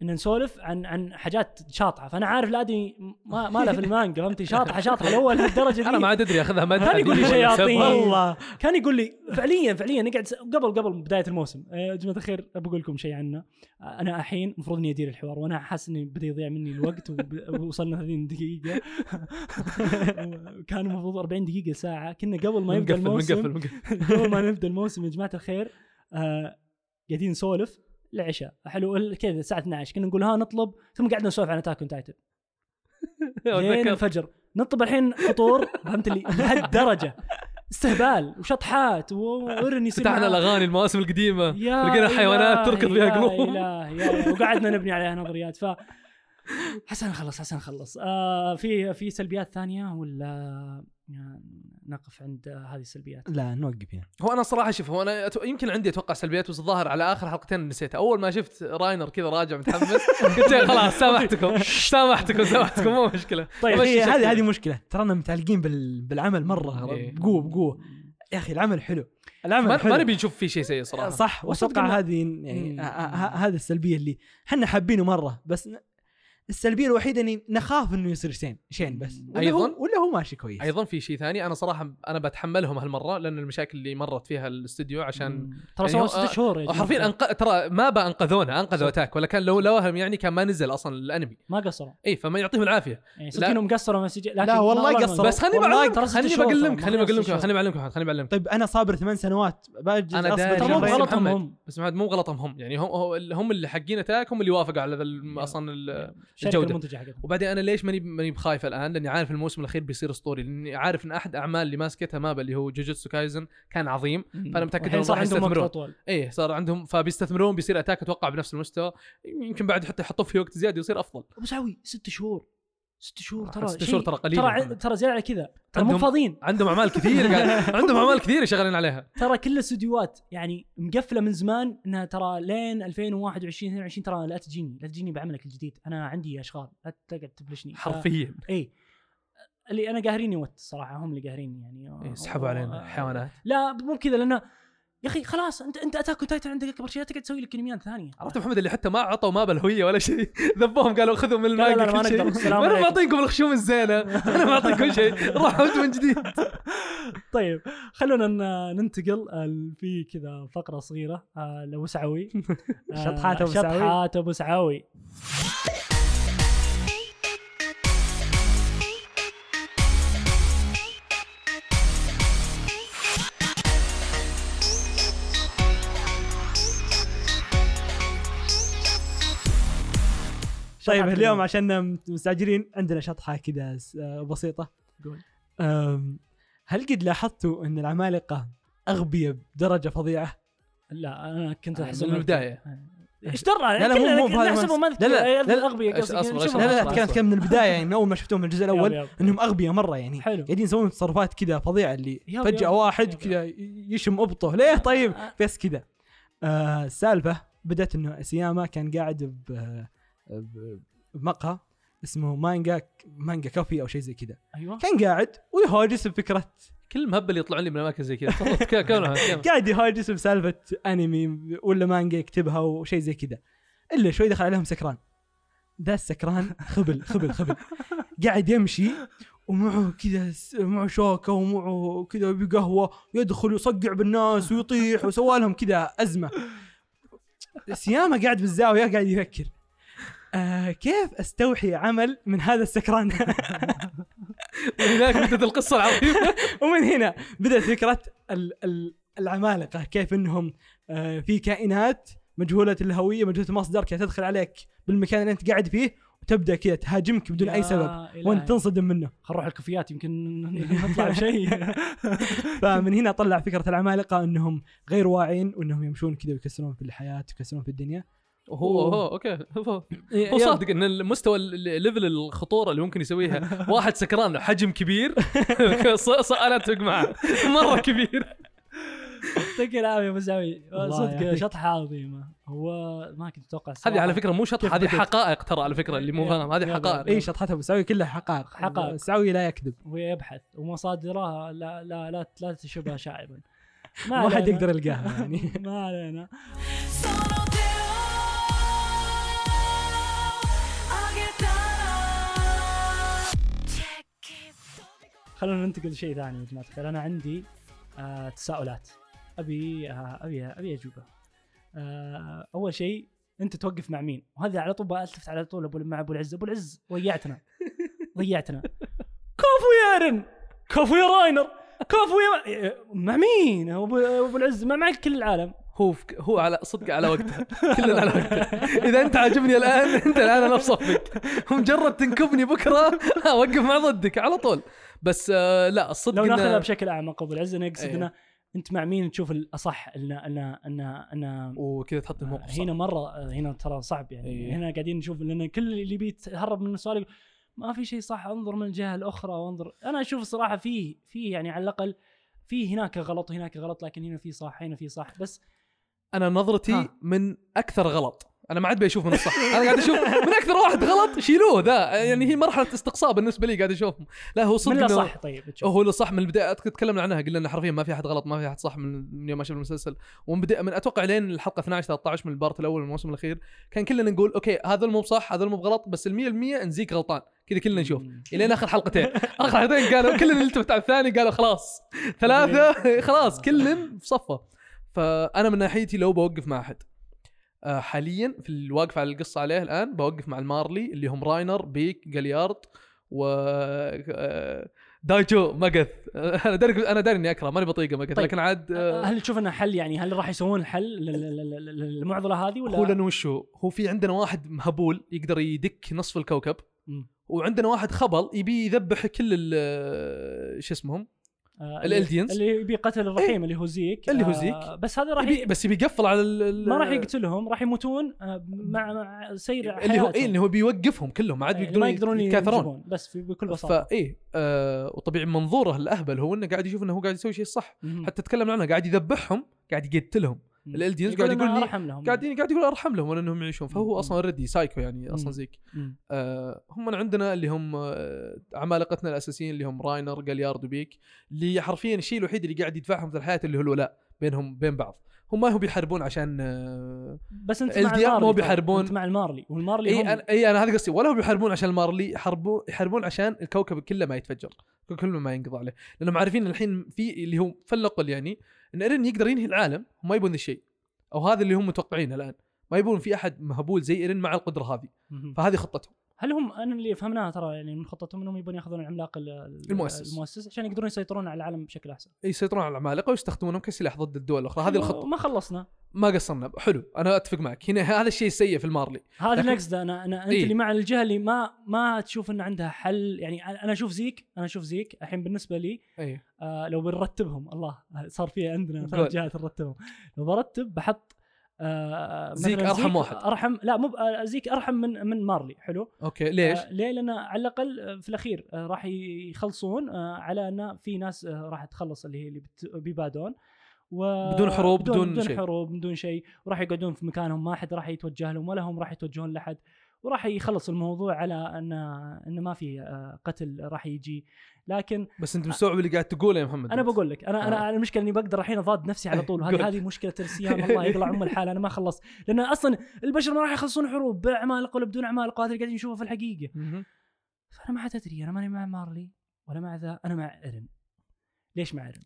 إن نسولف عن عن حاجات شاطحة. فأنا عارف الادمي ما ما له في المانجا فهمتي؟ شاطحة شاطحة. الأول لهالدرجه دي أنا ما أدري أخذها مدح كان يقول لي شياطين. والله. كان يقول لي فعليا فعليا نقعد قبل قبل بداية الموسم. آه، يا جماعة الخير بقول لكم شيء عنه. آه، أنا الحين المفروض إني أدير الحوار وأنا حاسس إني بدا يضيع مني الوقت ووصلنا 30 دقيقة. كان المفروض 40 دقيقة ساعة. كنا قبل ما يبدأ الموسم قبل ما نبدأ الموسم يا جماعة الخير آه قاعدين نسولف. العشاء حلو كذا الساعة 12 كنا نقول ها نطلب ثم قعدنا نسولف عن Attack Titan لين. الفجر نطلب الحين فطور فهمت لي لهالدرجة. استهبال وشطحات وارني فتحنا الأغاني المواسم القديمة. يا لقينا حيوانات تركض فيها يا قلوب. يا إله. وقعدنا نبني عليها نظريات. ف حسن نخلص حسن نخلص آه في في سلبيات ثانية ولا؟ نقف عند هذه السلبيات. لا نوقف هنا. هو أنا صراحة شوف هو أنا أتو... يمكن عندي أتوقع سلبيات بس الظاهر على آخر حلقتين نسيتها. أول ما شفت راينر كذا راجع متحمس قلت يا خلاص سامحتكم. سامحتكم سامحتكم مو مشكلة. طيب. هذه هذه مشكلة. ترانا متعلقين بال... بالعمل مرة إيه. بقوة بقوة. يا أخي العمل حلو. العمل ما, حلو. ما نبي نشوف فيه شيء سيء صراحة. صح وأتوقع هذه يعني مم. ه- ه- هذه السلبية اللي إحنا حابينه مرة. بس السلبية الوحيدة إني نخاف إنه يصير شيء شيء بس. ولا أيضاً؟ ولا هو ماشي كويس أيضا في شيء ثاني أنا صراحة أنا بتحملهم هالمرة لأن المشاكل اللي مرت فيها الاستوديو عشان. ترى يعني سووا ست شهور جماعة. حرفيا أنق... ترى ما بقى أنقذونا أنقذوا. أتاك ولا كان لو لوهم يعني كان ما نزل أصلا الأنمي ما قصروا اي فما يعطيهم العافية يعني لا. صدق انهم قصروا مسج لكن لا والله ما- قصروا. بس خليني بعلمك خليني ترى، خليني شهور. خليني بعلمك خليني بعلمك طيب أنا صابر ثمان سنوات داري. شهرين. مو بس غلطهم. هم بس محمد مو غلطهم هم يعني هم هم اللي حقين Attack هم اللي وافقوا على أصلا ال- الشركة الجودة. المنتجة حقتهم وبعدين أنا ليش ماني ماني بخايف الآن لأني عارف الموسم الأخير بيصير اسطوري لأني عارف إن أحد أعمال اللي ماسكتها MAPPA اللي هو جوجوتسو كايزن كان عظيم. فانا متاكد انهم صار عندهم وقت اطول إيه صار عندهم فبيستثمرون بيصير Attack أتوقع بنفس المستوى. يمكن بعد حتى يحطوه في وقت زيادة يصير أفضل. ابو سعوي ست شهور. ست شهور ترى ست شهور ترى قليل ترى محمد. ترى زيادة على كذا. ترى مو فاضيين. عندهم أعمال كثير قاعد عندهم أعمال كثيره شغالين عليها. ترى كل الاستديوهات يعني مقفلة من زمان إنها ترى لين 2021 22 ترى لا تجيني لا تجيني بعملك الجديد. أنا عندي أشغال لا تقعد تبلشني. ف- حرفيا. اي اللي أنا قاهريني وقت الصراحه هم اللي قاهريني يعني. إيه، سحبوا علينا آه، حيوانات. لا مو كذا لأنه يا أخي خلاص أنت أنت أتاك تايتن عندك اكبر شيء لا تقعد تسوي لك انميات ثانية. عرفت محمد اللي حتى ما عطوا ما بالهويه ولا شيء؟ ذبوهم قالوا خذوا من لا، المانجا لا، ما نقدر. أنا. معطيكم الخشوم الزينة. أنا معطيك كل شيء. روحوا من جديد. طيب خلونا ننتقل. آه، في كذا فقرة صغيرة. آه، لأبو سعوي. آه، شطحات أبو سعوي. شطحات أبو سعوي. طيب اليوم عشان مستعجلين عندنا شطحة كذا آه، بسيطة قول. هل قد لاحظتوا إن العمالقة اغبياء بدرجة فظيعة؟ لا أنا كنت آه، أحسب من البداية. إيش درى لا، لا، مو- مو بهذا لا، لا، لا، أصبر، نشوفهم لا لا. كان من البداية يعني من أول ما شفتهم الجزء ياب، الأول. إنهم أغبياء مرة يعني حلو قاعدين يسوون تصرفات كذا فظيعة اللي فجأة. واحد كذا يشم أبطه ليه طيب آه. بس كذا آه السالفة بدأت إنه سياما كان قاعد ب- بمقهى اسمه Manga Manga Coffee أو شيء زي كذا. أيوه. كان قاعد ويهاجس بفكرة كل مهبل يطلعون لي من أماكن زي كذا. قاعد يهاجس بسالفة أنمي ولا مانجا يكتبها وشيء زي كذا. إلا شوي دخل عليهم سكران. ذا السكران خبل خبل خبل. قاعد يمشي ومعه كذا معه شوكة ومعه كذا بقهوة يدخل يصقع بالناس ويطيح وسوى لهم كذا أزمة. سياما قاعد بالزاوية قاعد يفكر. آه كيف أستوحي عمل من هذا السكران؟ هناك بدت القصة العظيمة. ومن هنا بدأت فكرة ال- ال- العمالقة كيف إنهم آه، في كائنات مجهولة الهوية مجهولة المصدر كيف تدخل عليك بالمكان اللي أنت قاعد فيه وتبدأ كذا تهاجمك بدون أي سبب وأنت تنصدم منه. خل نروح الكافيات يمكن نطلع بشيء. فمن هنا طلع فكرة العمالقة إنهم غير واعيين وإنهم يمشون كذا ويكسرون في الحياة ويكسرون في الدنيا. هو هو okay. هو إيه، هو صادق إن المستوى ال level الخطورة اللي ممكن يسويها. واحد سكران حجم كبير. ص- ص- أنا اتفق معه مرة كبير. يعطيك العافية أبو سعوي الله صدق. شطحة عظيمة. هو ما كنت أتوقع هذه على فكرة مو شط كيف هذه؟ حقائق ترى على فكرة اللي مو فاهم. هذه. حقائق. اي شطحتها أبو سعوي كلها حقائق. حقائق. سعوي لا يكذب. ويبحث ومصادره لا لا لا, لا تشبه شائبا ما حد علينا. يقدر يلقاها يعني. ما علينا. خلونا ننتقل لشيء ثاني يا جماعة الخير. أنا عندي آه تساؤلات. أبي آه أبي أبي اجوبه آه أول شيء أنت توقف مع مين؟ وهذا على طول ألتفت على طول ابو مع أبو العز. أبو العز ضيعتنا. ضيعتنا. كفو يا أرن. كفو يا راينر. كفو يا مع مين؟ ابو أبو العز مع, مع كل العالم. هو. هو على صدق على وقتها. كلنا على وقتها إذا أنت عاجبني الآن أنت الآن أنا بصفك ومجرد تنكبني بكرة. أوقف مع ضدك على طول. بس آه لا الصدق لو ناخذها بشكل اعمق ابو العز أنا أقصد أيوه. إنه أنت مع مين تشوف الأصح إن إن إن إن وكذا تحط الموقف صعب. هنا مرة هنا ترى صعب يعني إيه. هنا قاعدين نشوف لأن كل اللي بيتهرب من السؤال يقول ما في شيء صح انظر من الجهة الأخرى وانظر أنا أشوف الصراحة فيه فيه يعني على الأقل في هناك غلط وهناك غلط لكن هنا في صح هنا في صح بس أنا نظرتي ها. من أكثر غلط أنا ما عاد بشوف من الصح. أنا قاعد أشوف من أكثر واحد غلط شيلوه ذا. يعني هي مرحلة استقصاء بالنسبة لي قاعد أشوفهم. لا هو صدق من صح؟ طيب تشوف هو اللي صح من البداية. تكلمنا عنها قلنا انه حرفيا ما في أحد غلط ما في أحد صح من يوم ما شفنا المسلسل. ومن بدا من أتوقع لين الحلقة 12 13 من ال part الأول من الموسم الأخير كان كلنا نقول okay هذا مو بصح هذا مو بغلط بس ال 100% نزيك غلطان. كذا كلنا نشوف. إلين آخر حلقتين. آخر حلقتين قالوا كلنا التفت على الثاني قالوا خلاص. ثلاثة خلاص كلن في صفه فأنا من ناحيتي لو بوقف مع أحد حاليا في الواقف على القصة عليه الآن بوقف مع المارلي اللي هم راينر بيك جاليارد و آه، دايجو ماجث أنا داري أنا داري إني أكره ماني بطيقة ماجث طيب. لكن عاد آه، هل تشوف إنه حل يعني هل راح يسوون لل- للمعضلة هذه ولا هو لأنه وشو هو في عندنا واحد مهبول يقدر يدك نصف الكوكب مم. وعندنا واحد خبل يبي يذبح كل شو اسمهم آه، الإلديانز. اللي يبي قتل الرحيم اللي هو زيك اللي هو آه، زيك. بس هذا راح يبي. بس يبي يقفل على ال- ما راح يقتلهم راح يموتون آه، مع مع سير اللي هو اي حياتهم. اللي هو بيوقفهم كلهم ما عاد إيه، بيقدرون ما يقدرون يتكاثرون ينجبون بس في بكل بساطة فايه آه وطبيعي منظوره الأهبل هو إنه قاعد يشوف إنه هو قاعد يسوي شيء صح. حتى تكلم عنه قاعد يذبحهم قاعد يقتلهم مم. الإلديانز قاعد يقول لي- أرحم لهم قاعدين قاعد يقول أرحم لهم ولا إنهم يعيشون مم. فهو أصلا already psycho يعني أصلا. زيك. آه هم عندنا اللي هم آه عمالقتنا الأساسيين اللي هم راينر جاليارد وبيك اللي حرفيا الشيء الوحيد اللي قاعد يدفعهم في الحياة اللي هو الولاء بينهم بين بعض هم ما هم بيحاربون عشان آه بس أنت ال مع المارلي مو ترى. بيحاربون. أنت مع المارلي والمارلي إي أنا إي أنا هذا قصدي ولا هم بيحاربون عشان المارلي يحاربون يحاربون عشان الكوكب كله ما يتفجر كله ما ينقضى عليه لأنهم عارفين الحين في اللي هو فلقل يعني إن إيرين يقدر ينهي العالم وما يبون ذا الشيء. أو هذا اللي هم متوقعينه الآن. ما يبون في أحد مهبول زي إيرين مع القدرة هذه. فهذه خطتهم. هل هم أنا اللي فهمناها ترى يعني من خطتهم إنهم يبون يأخذون العملاق ال- ال- المؤسس. المؤسس عشان يقدرون يسيطرون على العالم بشكل أحسن. يسيطرون على العمالقة ويستخدمونهم كسلاح ضد الدول الأخرى. هذه الخطة. ما خلصنا. ما قصرنا. حلو. أنا أتفق معك. هنا هذا الشيء السيء في المارلي. هذا لكن- نقصد أنا أنا أنت إيه. اللي مع الجهة اللي ما ما تشوف ان عندها حل. يعني أنا أشوف زيك. أنا أشوف زيك. الحين بالنسبة لي إي. آه لو بنرتبهم الله صار في عندنا. ثلاث جهات نرتبهم. لو برتب بحط آه زيك مثلاً أرحم واحد. أرحم لا مو آه، زيك أرحم من من مارلي حلو أوكي ليش؟ آه ليه؟ لأن على الأقل آه، في الأخير آه راح يخلصون آه على أن في ناس آه راح تخلص اللي هي اللي بيبادون و بدون حروب، بدون, بدون بدون شيء. حروب بدون شيء وراح يقعدون في مكانهم ما حد راح يتوجه لهم ولا هم راح يتوجهون لحد وراح يخلص الموضوع على أن أن ما في آه، قتل راح يجي لكن بس أنت مستوعب اللي قاعد تقوله يا محمد أنا. بقول لك أنا أنا آه. أنا المشكلة إني بقدر الحين أضاد نفسي على طول قول. وهذه هذه مشكلة السيام الله يقلع أم الحال أنا ما خلصت لأن أصلا البشر ما راح يخلصون حروب بعمالقه ولا بدون عمالقه وهذا اللي قاعدين نشوفه في الحقيقة. فأنا ما عاد أدري أنا ماني مع مارلي ولا مع ذا أنا مع إيرن ليش مع إيرن؟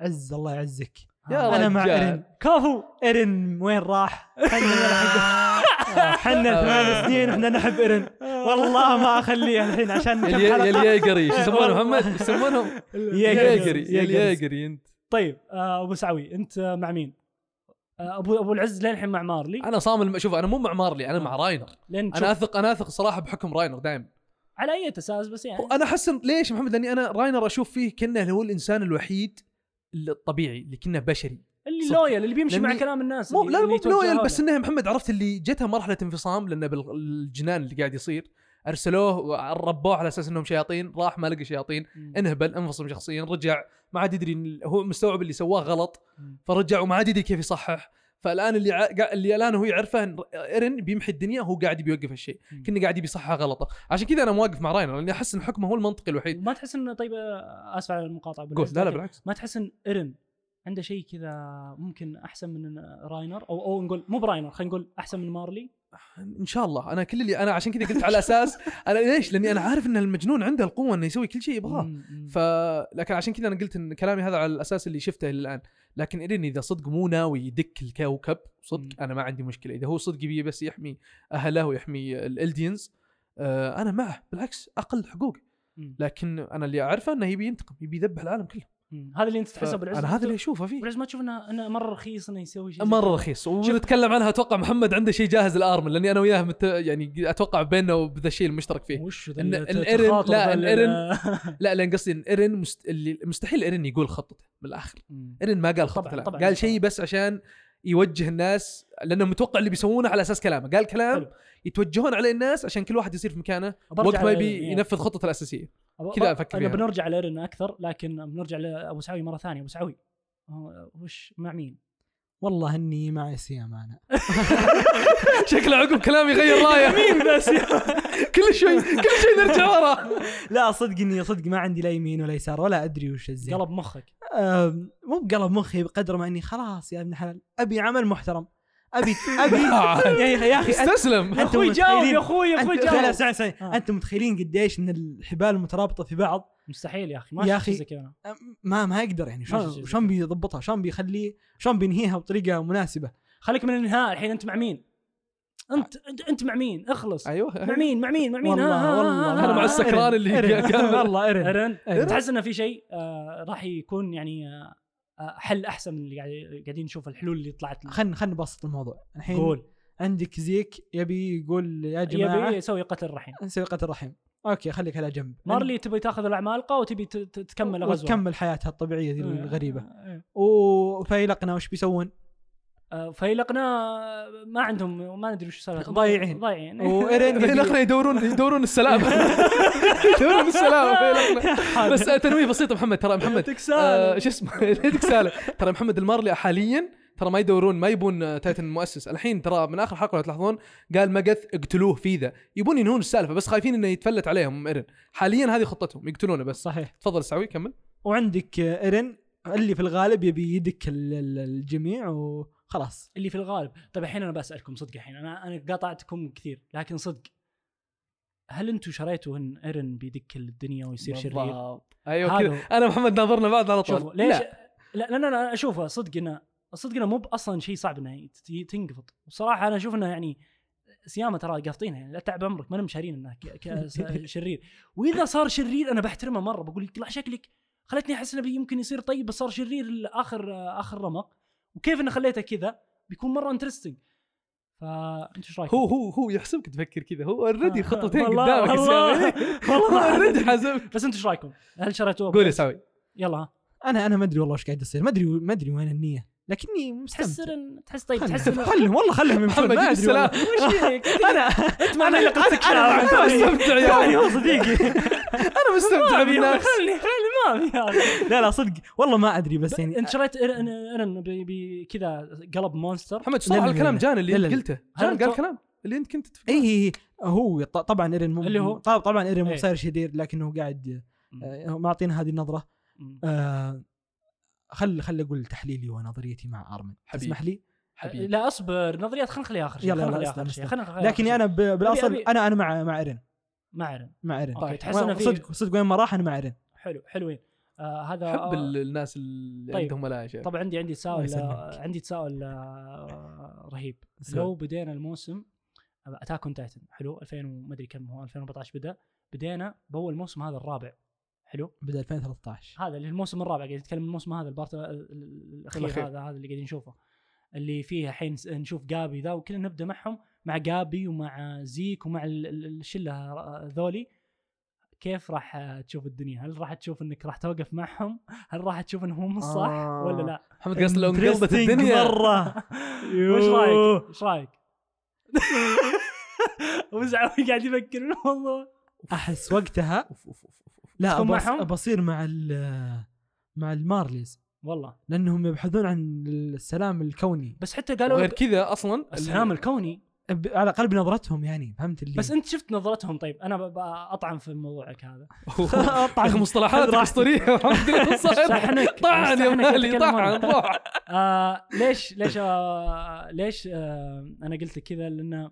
عز الله يعزك يا أنا مع. ايرن كفو ايرن وين راح؟ حنا حنا ثمان سنين وإحنا نحب ايرن والله ما أخليه الحين عشان. الياجري شو يسمونه محمد؟ يسمونهم؟ ياجري يا الياجري أنت. طيب آه، أبو سعوي أنت مع مين؟ آه، ابو أبو العز للحين مع مارلي. أنا صامل شوف أنا مو مع مارلي أنا مع راينر. أنا اثق أنا أثق صراحة بحكم راينر دائما على أي أساس بس يعني. أنا أحس ليش يا محمد؟ لأني أنا راينر أشوف فيه كأنه هو الإنسان الوحيد الطبيعي اللي كنا بشري اللي صدق. لويال اللي بيمشي مع كلام الناس مو لا مو له. بس إنه يا محمد عرفت اللي جتها مرحلة انفصام لأنه بالجنان اللي قاعد يصير أرسلوه ربوه على أساس إنهم شياطين راح ما لقى شياطين مم. انهبل انفصم شخصيا رجع ما عاد يدري هو مستوعب اللي سواه غلط. فرجع وما عاد يدري كيف يصحح فالآن اللي ع... اللي الآن هو يعرفه إيرن بيمحي الدنيا هو قاعد بيوقف هالشيء. كنا قاعد يبي يصحح غلطه. عشان كذا أنا مواقف مع راينر لأني أحس إن حكمه هو المنطقي الوحيد. ما تحس إنه طيب آه، آسف على المقاطعة قول. بالعز، لا لا بالعكس. ما تحس إن إيرن عنده شيء كذا ممكن أحسن من راينر؟ أو أو نقول مو براينر خلينا نقول أحسن من مارلي؟ إن شاء الله أنا كل اللي أنا عشان كذا قلت على أساس أنا ليش؟ لأني أنا عارف إن المجنون عنده القوة إنه يسوي كل شيء يبغاه. ف لكن عشان كذا أنا قلت إن كلامي هذا على الاساس اللي شفته الآن لكن ايرين إذا صدق مو ناوي يدك الكوكب صدق. أنا ما عندي مشكلة إذا هو صدق يبي بس يحمي أهله ويحمي الالدينز آه أنا معه بالعكس أقل حقوق. لكن أنا اللي أعرفه إنه يبي ينتقم يبي يذبح العالم كله. هذا اللي انت تحسه بالعز أنا هذا اللي أشوفه فيه بالعز ما تشوف انه إنه مرة رخيص إنه يسوي شيء مرة؟ رخيص ونتكلم عنها أتوقع محمد عنده شيء جاهز الارمن لأني أنا وياه مت... يعني أتوقع بيننا وبذا الشيء المشترك فيه وش الإيرن- تخاطر لا، الإيرن- لا لأن قصدي إن إيرن مست... اللي مستحيل إيرن يقول خطته من الآخر. إيرن ما قال طبعاً- خطته لا. طبعاً. قال شيء بس عشان يوجه الناس لأنه متوقع اللي بيسوونه على أساس كلامه قال كلام حلو. يتوجهون عليه الناس عشان كل واحد يصير في مكانه وقت ما يبي يعني. ينفذ خطته الأساسية كذا أفكر أنا فيها. بنرجع لايرن أكثر لكن بنرجع لابو سعوي مرة ثانية. أبو سعوي هو- وش مع مين؟ والله إني مع سيام أنا. شكله عقب كلام يغير رايه. مين بس كل شوي كل شوي نرجع ورا. لا صدق اني صدق ما عندي لا يمين ولا يسار ولا أدري وش الزين. قلب مخك. أم، مو بقلب مخي بقدر ما إني خلاص يا ابن الحلال. أبي عمل محترم. أبي أبي يا أخي يا أخي استسلم أنت أخوي جاوب يا أخوي أخوي أنت لا جاوب سعي سعي آه. أنتم متخيلين قديش إن الحبال مترابطة في بعض مستحيل يا أخي ما يا شفت شيء أخي. زي كذا أنا. ما ما يقدر يعني ما شلون بيضبطها شلون بيخليه شلون بينهيها بطريقة مناسبة خليك من الانهاء الحين أنت مع مين؟ أنت أنت, مع مين؟ اخلص أيوه مع مين؟ مع مين؟ مع مين؟ والله- والله أنا مع السكران اللي والله إيرن إيرن. تحس إنه في شيء آه راح يكون يعني آه آه، حل أحسن من اللي قاعد- قاعدين نشوف الحلول اللي طلعت. خلينا خلينا نبسط الموضوع. الحين قول. عندك زيك يبي يقول يا جماعة يبي يسوي قتل رحيم. نسوي قتل رحم أوكي خليك على جنب. مارلي تبي تاخذ العمالقه وتبي تكمل غزوة. وتكمل حياتها الطبيعية ذي آه، الغريبه آه، وفيلقنا وش بيسوون؟ آه، فيلقنا ما عندهم ما ندري وش سالفتهم ضايعين. ضايعين. وإيرن يبي- فيلقنا يدورون يدورون السلام. يدورون السلام. فيلقنا. بس آه، تنويه بسيط محمد ترى محمد آه، شو اسمه؟ يدك ترى محمد المارلي حاليا ترى ما يدورون ما يبون آه، Titan مؤسس. الحين ترى من آخر حلقة لو تلاحظون قال مقث اقتلوه في ذا. يبون ينهون السالفة بس خايفين إنه يتفلت عليهم ايرن حاليا هذه خطتهم يقتلونه بس. صحيح. تفضل سعوي كمل. وعندك آه، ايرن اللي في الغالب يبي يدك ال- ال- وخلاص اللي في الغالب طيب الحين أنا بسالكم صدق الحين أنا أنا قاطعتكم كثير لكن صدق هل أنتم شريتوا إن إيرن بيدك الدنيا ويصير شرير؟ أيوه كذا. أنا محمد ناظرنا بعض على طول. ليش؟ لا. لا لا أنا أشوفه صدق إنه صدق إنه مو أصلا شيء صعب إنه تنقفط وصراحة أنا أشوف إنه يعني سيامة ترى قافطينها يعني لا تعب عمرك ما مشارين إنه شرير. وإذا صار شرير أنا بحترمه مرة بقول يطلع شكلك خلتني أحس إنه يمكن يصير طيب بس صار شرير لآخر آخر رمق. وكيف إنه خليته كذا بيكون مرة interesting فانت إيش رأيك؟ هو هو هو يحسبك تفكر كذا هو already آه، خطوتين قدامك والله-. والله already. حاسب بس أنت إيش رأيكم؟ هل شريتوه؟ قول يا سعوي يلا ها أنا أنا ما أدري والله إيش قاعد يصير ما ادري ما أدري وين النية لكني تحس مستمتع. إن- تحس طيب تحس خلهم إنه- خلهم والله خلهم يمشون محمد ما ادري؟ أنا أنت ما أنا أنا مستمتع يا يعني. هو صديقي. أنا مستمتع بالناس. خلي خلي ما في لا لا صدق. والله ما أدري بس يعني أنت شريت ايرن ايرن ب- ب- كذا قلب monster. محمد صراحة لا، الكلام لا. جان اللي. قلته. جان قال كلام اللي أنت كنت تفكر اي اي هو ط- طبعا ايرن مو اللي هو؟ طبعا طبعا ايرن مو إيه. صاير شرير لكنه قاعد آه، معطينا هذه النظرة. آه خل خل أقول تحليلي ونظريتي مع أرمن حبيبي. تسمح لي حبيبي لا أصبر نظريات خلينا نخليها آخر شيء يلا، خلينا يلا، نخليها آخر شيء. خلينا لكني أنا ب- بالأصل أبي- أنا أنا مع مع ايرن شيء. مع ايرن مع أوكي طيب. تحس إنه في صدق صدق وين ما راح أنا مع ايرن حلو حلوين آه هذا احب آه، ال- الناس اللي طيب. عندهم يعني. طبعا عندي عندي تساؤل. آه، عندي تساؤل آه، رهيب. لو بدينا الموسم Attack on Titan حلو 2000 وما أدري كم هو 2014 بدأ بدينا بأول موسم هذا الرابع حلو بدأ 2013 هذا اللي الموسم الرابع قاعد يتكلم الموسم هذا ال part ال- ال- الأخير الأخير. هذا هذا اللي قاعدين نشوفه اللي فيه الحين نشوف جابي ذا وكلنا نبدأ معهم مع جابي ومع زيك ومع ال- ال- الشله ذولي كيف راح تشوف الدنيا؟ هل راح تشوف إنك راح توقف معهم؟ هل راح تشوف إنهم الصح آه. ولا لا؟ محمد قصد لو انقلبت الدنيا مرة وش رأيك؟ وش رأيك؟ وزعوي قاعد يفكر بالموضوع أحس وقتها أوف، أوف، أوف. لا تكون بص معهم؟ بصير مع ال مع المارليز. والله. لأنهم يبحثون عن السلام الكوني. بس حتى قالوا وغير كذا أصلا السلام الكوني؟ على الاقل بنظرتهم يعني فهمت اللي؟ بس أنت شفت نظرتهم؟ طيب أنا ب- بأطعن في موضوعك هذا. أطعن. راحتك. أسطورية. استحنك طعن يا مالي يتكلمون. طعن روح آه ليش ليش آه ليش آه أنا قلت لك كذا؟ لأن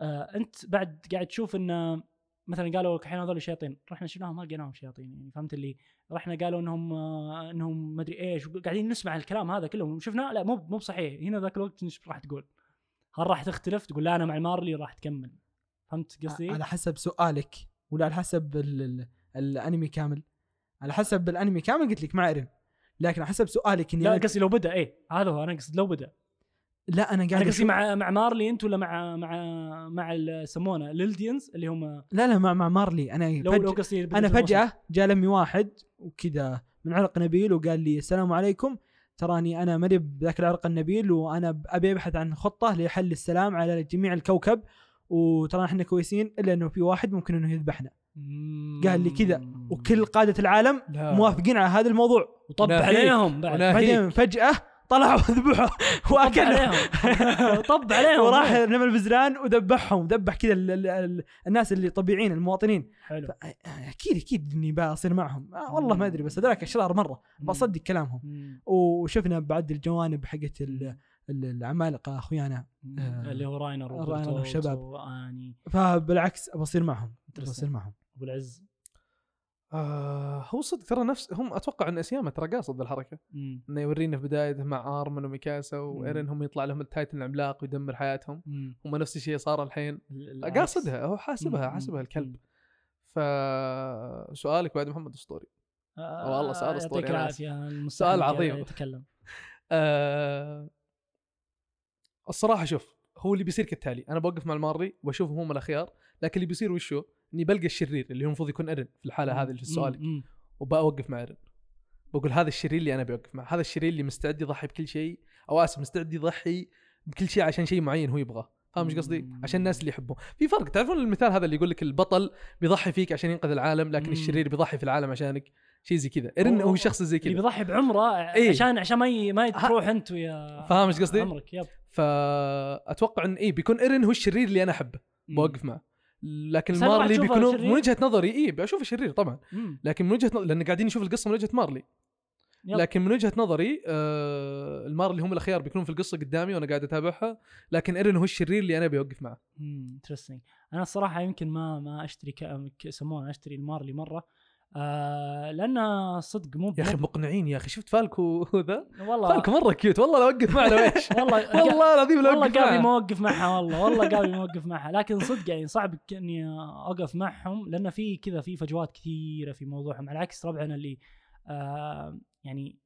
آه أنت بعد قاعد تشوف إن مثلا قالوا لك الحين هذول شياطين. رحنا شفناهم ما لقيناهم شياطين يعني فهمت اللي؟ رحنا قالوا إنهم آه إنهم ما أدري إيش قاعدين نسمع الكلام هذا كله شفناه لا مو مو بصحيح. هنا ذاك الوقت إيش راح تقول؟ هل راح تختلف؟ تقول لا أنا مع المارلي راح تكمل. فهمت قصدي؟ على حسب سؤالك ولا على حسب ال ال الأنمي كامل؟ على حسب الأنمي كامل قلت لك مع ايرن لكن على حسب سؤالك إني لا قصدي لو بدأ إيه هذا هو أنا قصدي لو بدأ. لا أنا أنا قاعد قصدي أشوف- مع مع مارلي أنت ولا مع مع مع يسمونه ليلديانز اللي هم لا لا مع مع مارلي أنا لو فج... لو قصدي أنا. فجأة جاء لمي واحد وكذا من عرق نبيل وقال لي السلام عليكم تراني أنا ماني بذاك العرق النبيل وأنا أبي أبحث عن خطة لحل السلام على جميع الكوكب وترى إحنا كويسين إلا إنه في واحد ممكن إنه يذبحنا قال لي كذا وكل قادة العالم لا. موافقين على هذا الموضوع وطب. عليهم. بعدين فجأة طلعوا واكل عليهم. طب عليهم. وراح نمل بزران وذبحهم. ذبح كذا ال- ال- ال- الناس اللي طبيعيين المواطنين. حلو. أكيد أكيد إني بصير معهم. آه والله ما أدري بس هذاك أشرار مرة. بصدق كلامهم. وشفنا بعد الجوانب حقت ال- ال- العمالقة أخويانا. آه، اللي هو راينر راينر وبرتوت والشباب. وأني. فبالعكس ابى أصير معهم. أصير معهم. أبو العز. آه هو صدق ترى نفس هم أتوقع إن اسياما ترى قاصد الحركة مم. إنه يورينا في بدايته مع آرمن وميكاسا. وايرن هم يطلع لهم ال Titan العملاق ويدمر حياتهم مم. هم نفس الشيء صار الحين. قاصدها هو حاسبها مم. حاسبها الكلب. فسؤالك بعد محمد أسطوري آه، والله سؤال أسطوري، يعطيك العافية سؤال عظيم. يتكلم آه الصراحة شوف هو اللي بيصير كالتالي. أنا بوقف مع المارلي وأشوفهم هم الأخيار لكن اللي بيصير وشو؟ إني بلقى الشرير اللي هو المفروض يكون إيرن في الحالة هذه اللي في السؤال. وبوقف مع إيرن. بقول هذا الشرير اللي أنا بوقف معه. هذا الشرير اللي مستعد يضحي بكل شيء. أو آسف مستعد يضحي بكل شيء عشان شيء معين هو يبغاه. فاهم إيش قصدي؟ عشان الناس اللي يحبوه في فرق. تعرفون المثال هذا اللي يقول لك البطل بيضحي فيك عشان ينقذ العالم لكن مم. الشرير بيضحي في العالم عشانك. شيء زي كذا. إيرن هو- شخص زي اللي كذا بيضحي بعمره إيه. عشان عشان ما ي... ما تروح انت ويا فاهم إيش قصدي؟ عمرك. yep. فأتوقع إن إيه بيكون ايرن هو الشرير اللي أنا أحبه. بوقف معه لكن مارلي بيكونوا شرير؟ من وجهة نظري إيه بشوف الشرير طبعا مم. لكن من وجهة نظري لأن قاعدين نشوف القصة من وجهة مارلي yep. لكن من وجهة نظري آه المارلي هم الأخيار بيكونون في القصة قدامي وأنا قاعد أتابعها لكن ايرن هو الشرير اللي أنا بيوقف معه interesting أنا الصراحة يمكن ما ما أشتري يسمونه أشتري المارلي مرة آه لأنه صدق مو يا أخي مقنعين يا أخي. شفت فالكو ذا؟ والله. فالكو مرة cute والله لو أوقف معه لو إيش والله والله العظيم لو والله أوقف قابي معه. موقف معها والله. والله قابي موقف معها. لكن صدق يعني صعب إني أوقف معهم لأن في كذا في فجوات كثيرة في موضوعهم على عكس ربعنا اللي آه يعني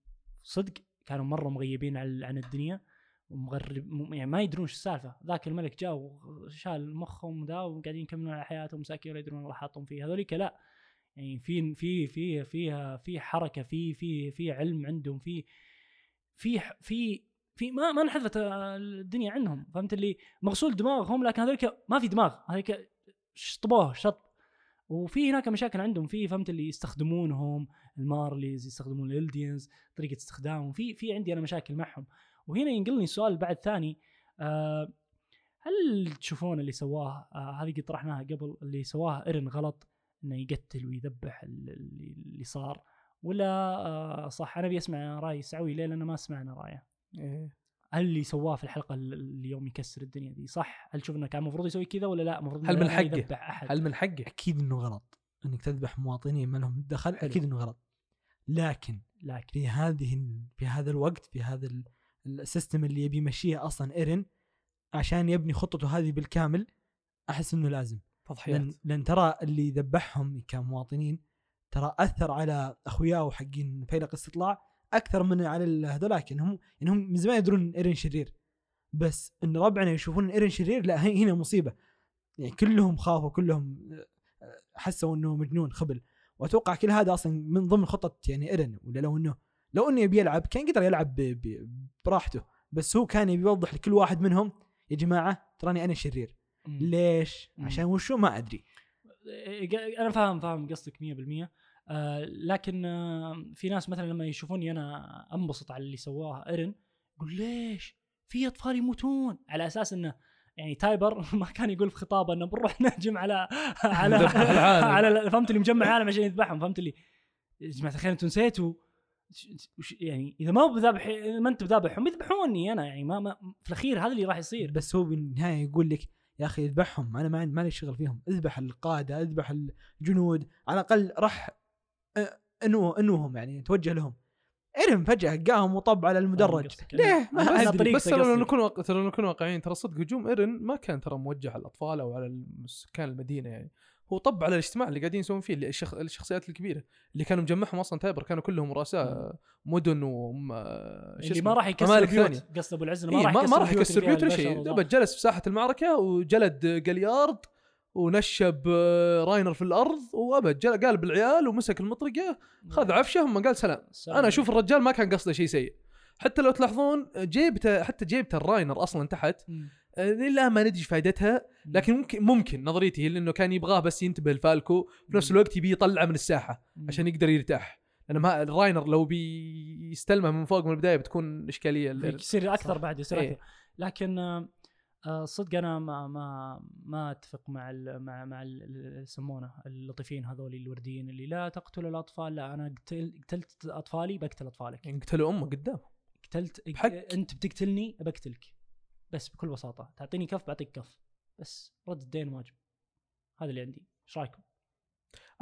صدق كانوا مرة مغيبين عن الدنيا ومغرب يعني ما يدرون إيش السالفة. ذاك الملك جاء وشال مخهم ذا وقاعدين يكملون على حياتهم مساكين ولا يدرون الله حاطهم فيه هذوليك لا. يعني في في في فيها في حركة في في في علم عندهم في في في في ما ما انحذفت آه، الدنيا عندهم. فهمت اللي مغسول دماغهم لكن هذوليك ما في دماغ. هذوليك شطبوه شط. وفي هناك مشاكل عندهم. في فهمت اللي يستخدمونهم المارليز يستخدمون الالدينز طريقة استخدامهم. في في عندي أنا مشاكل معهم. وهنا ينقلني السؤال بعد ثاني. آه هل تشوفون اللي سواه آه هذه قد طرحناها قبل اللي سواه إيرن غلط؟ إنه يقتل ويذبح ال- اللي, اللي صار ولا آه صح أنا أبي أسمع رأي سعوي ليه؟ لأن ما سمعنا رأيه. إيه. هل اللي سواه في الحلقة ال- اليوم يكسر الدنيا دي صح؟ هل تشوف انه كان المفروض يسوي كذا ولا لا؟ المفروض هل من حقه؟ يذبح أحد. هل من حقه؟ أكيد إنه غلط. إنك تذبح مواطنين ما لهم دخل حلو. أكيد إنه غلط. لكن لكن في هذه في هذا الوقت في هذا ال- ال system اللي يبي يمشيه أصلا ايرن عشان يبني خطته هذه بالكامل أحس إنه لازم. تضحيات. لأن, لأن ترى اللي ذبحهم كمواطنين ترى أثر على اخوياه حقين فيلق استطلاع أكثر من على هذولاك انهم إنهم من زمان يدرون ان ايرن شرير. بس إن ربعنا يشوفون ان ايرن شرير لا هنا مصيبة. يعني كلهم خافوا كلهم آه، حسوا إنه مجنون خبل. وأتوقع كل هذا أصلا من ضمن خطة يعني ايرن ولا لو انه لو إنه يبي يلعب كان قدر يلعب براحته. بس هو كان يبي يوضح لكل واحد منهم يا جماعة تراني أنا شرير. ليش؟ مم. عشان وشو؟ ما أدري. أنا فاهم فاهم قصدك 100% آه لكن آه في ناس مثلا لما يشوفوني أنا أنبسط على اللي سواه إيرن يقول ليش؟ في أطفال يموتون. على أساس إنه يعني تايبر ما كان يقول في خطابه إنه بنروح نهجم على على. على فهمت اللي مجمع العالم عشان يذبحهم. فهمت اللي؟ يا جماعة الخير أنتم نسيتوا. يعني؟ إذا ما بذابح إذا ما أنت بذابحهم يذبحوني أنا يعني. ما, ما في الأخير هذا اللي راح يصير. بس هو بالنهاية يقول لك يا أخي اذبحهم أنا ما عندي مالي شغل فيهم اذبح القادة اذبح الجنود على الأقل راح أ- انو انوهم يعني توجه لهم ايرن فجأة لقاهم وطب على المدرج. ليه ما ادري بس ترى لو. نكون. ترى لو نكون واقعيين ترى صدق هجوم ايرن ما كان ترى موجه على الأطفال أو على سكان المدينة يعني هو طب على الاجتماع اللي قاعدين يسوون فيه اللي الشخ... الشخصيات الكبيرة اللي كانوا مجمعهم أصلا تايبر كانوا كلهم رؤساء مدن وم شو اللي؟ ما راح يكسر بيوت ثانية. قصد أبو العز إنه إيه ما راح ما, ما يكسر بيوت ولا شيء جلس في ساحة المعركة وجلد جليارد ونشب آه، راينر في الأرض وابد قال بالعيال ومسك المطرقة خذ عفشه ثم قال سلام. أنا أشوف الرجال ما كان قصده شيء سيء حتى لو تلاحظون جيبته حتى جيبته الراينر أصلا تحت. لا ما ندري فائدتها لكن ممكن ممكن نظريتي هي انه كان يبغاه بس ينتبه الفالكو في نفس الوقت يبي يطلعه من الساحة. عشان يقدر يرتاح لأن ما الراينر لو بيستلمه من فوق من البداية بتكون إشكالية ال- يصير أكثر. بعد يصير إيه. أكثر لكن آه، آه، صدق أنا ما ما ما أتفق مع ال مع مع يسمونه اللطيفين هذول الورديين اللي لا تقتل الأطفال لا أنا قتل قتلت أطفالي بقتل أطفالك يعني قتلوا أمه قدام قتلت. أنت بتقتلني بقتلك بس بكل بساطة. تعطيني كف بعطيك كف. بس رد الدين واجب. هذا اللي عندي. إيش رأيكم؟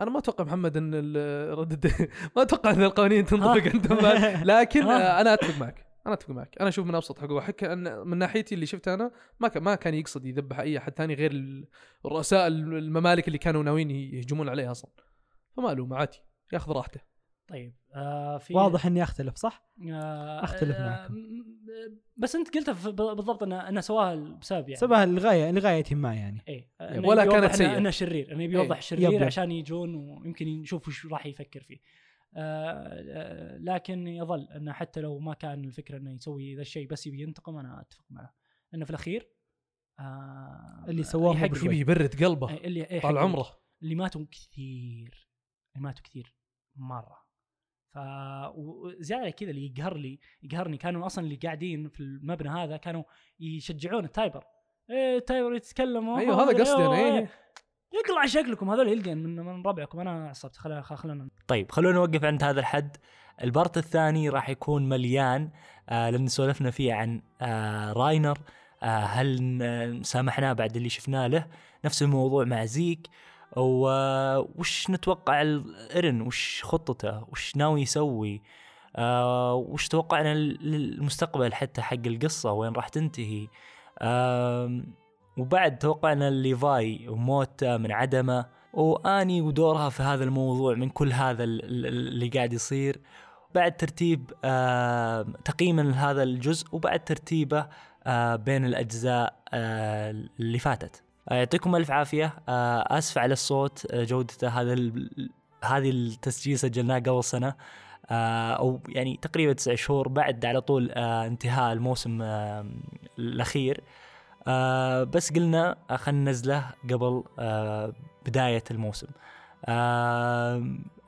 أنا ما أتوقع محمد إن رد الد- ما أتوقع إن القوانين تنطبق. عندهم لكن أنا أتفق معك. أنا أتفق معك. أنا أشوف من أبسط حقوق حكى أن من ناحيتي اللي شفته أنا ما كان ما كان يقصد يذبح أي أحد ثاني غير ال- الرؤساء الممالك اللي كانوا ناويين يهجمون عليه أصلا. فما الومه عادي ياخذ راحته. طيب آه في واضح إني أختلف صح؟ آه أختلف آه، معكم. م- بس أنت قلتها بالضبط انه انه سواها بسبب يعني سبها لغاية لغاية ما يعني يب. ولا كانت سيئة. إنه شرير إنه يبي إيه. يوضح يب شرير. عشان يجون ويمكن نشوف وش راح يفكر فيه آه آه، لكن يظل إنه حتى لو ما كان الفكرة إنه يسوي ذا الشيء بس يبي ينتقم أنا أتفق معه إنه في الأخير آه اللي سواه. يبي يبرد قلبه إيه، اللي إيه، طال عمره اللي ماتوا كثير اللي ماتوا كثير مرة ف وزياده كذا اللي يقهر لي يقهرني كانوا أصلا اللي قاعدين في المبنى هذا كانوا يشجعون التايبر. إيه التايبر يتكلموا أيوه هذا قصدي أنا إيه. يقلع شكلكم هذول يلقن من من ربعكم. أنا عصبت خلينا خلينا طيب خلونا نوقف عند هذا الحد. ال part الثاني راح يكون مليان. آه لأن سولفنا فيه عن آه راينر. آه هل سامحناه بعد اللي شفناه له؟ نفس الموضوع مع زيك. وش نتوقع الايرن وش خطته؟ وش ناوي يسوي؟ آه وش توقعنا لل- للمستقبل حتى حق القصة؟ وين راح تنتهي؟ آم، وبعد توقعنا ليفاي وموتة من عدمه وآني ودورها في هذا الموضوع من كل هذا ال- ال- اللي قاعد يصير. بعد ترتيب آه تقييما لهذا الجزء وبعد ترتيبه آه بين الأجزاء آه اللي فاتت. آه يعطيكم ألف عافية. آه أسف على الصوت آه جودته. هذا ال- هذه التسجيل سجلناه قبل سنة. آه أو يعني تقريبا تسع شهور بعد على طول انتهاء الموسم الأخير. بس قلنا خلينا ننزله قبل بداية الموسم.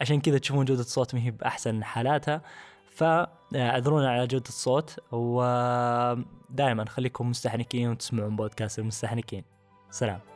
عشان كذا تشوفون جودة الصوت ما هي بأحسن حالاتها. فاعذرونا على جودة الصوت. ودائما خليكم مستحنكين وتسمعون بودكاست المستحنكين. سلام.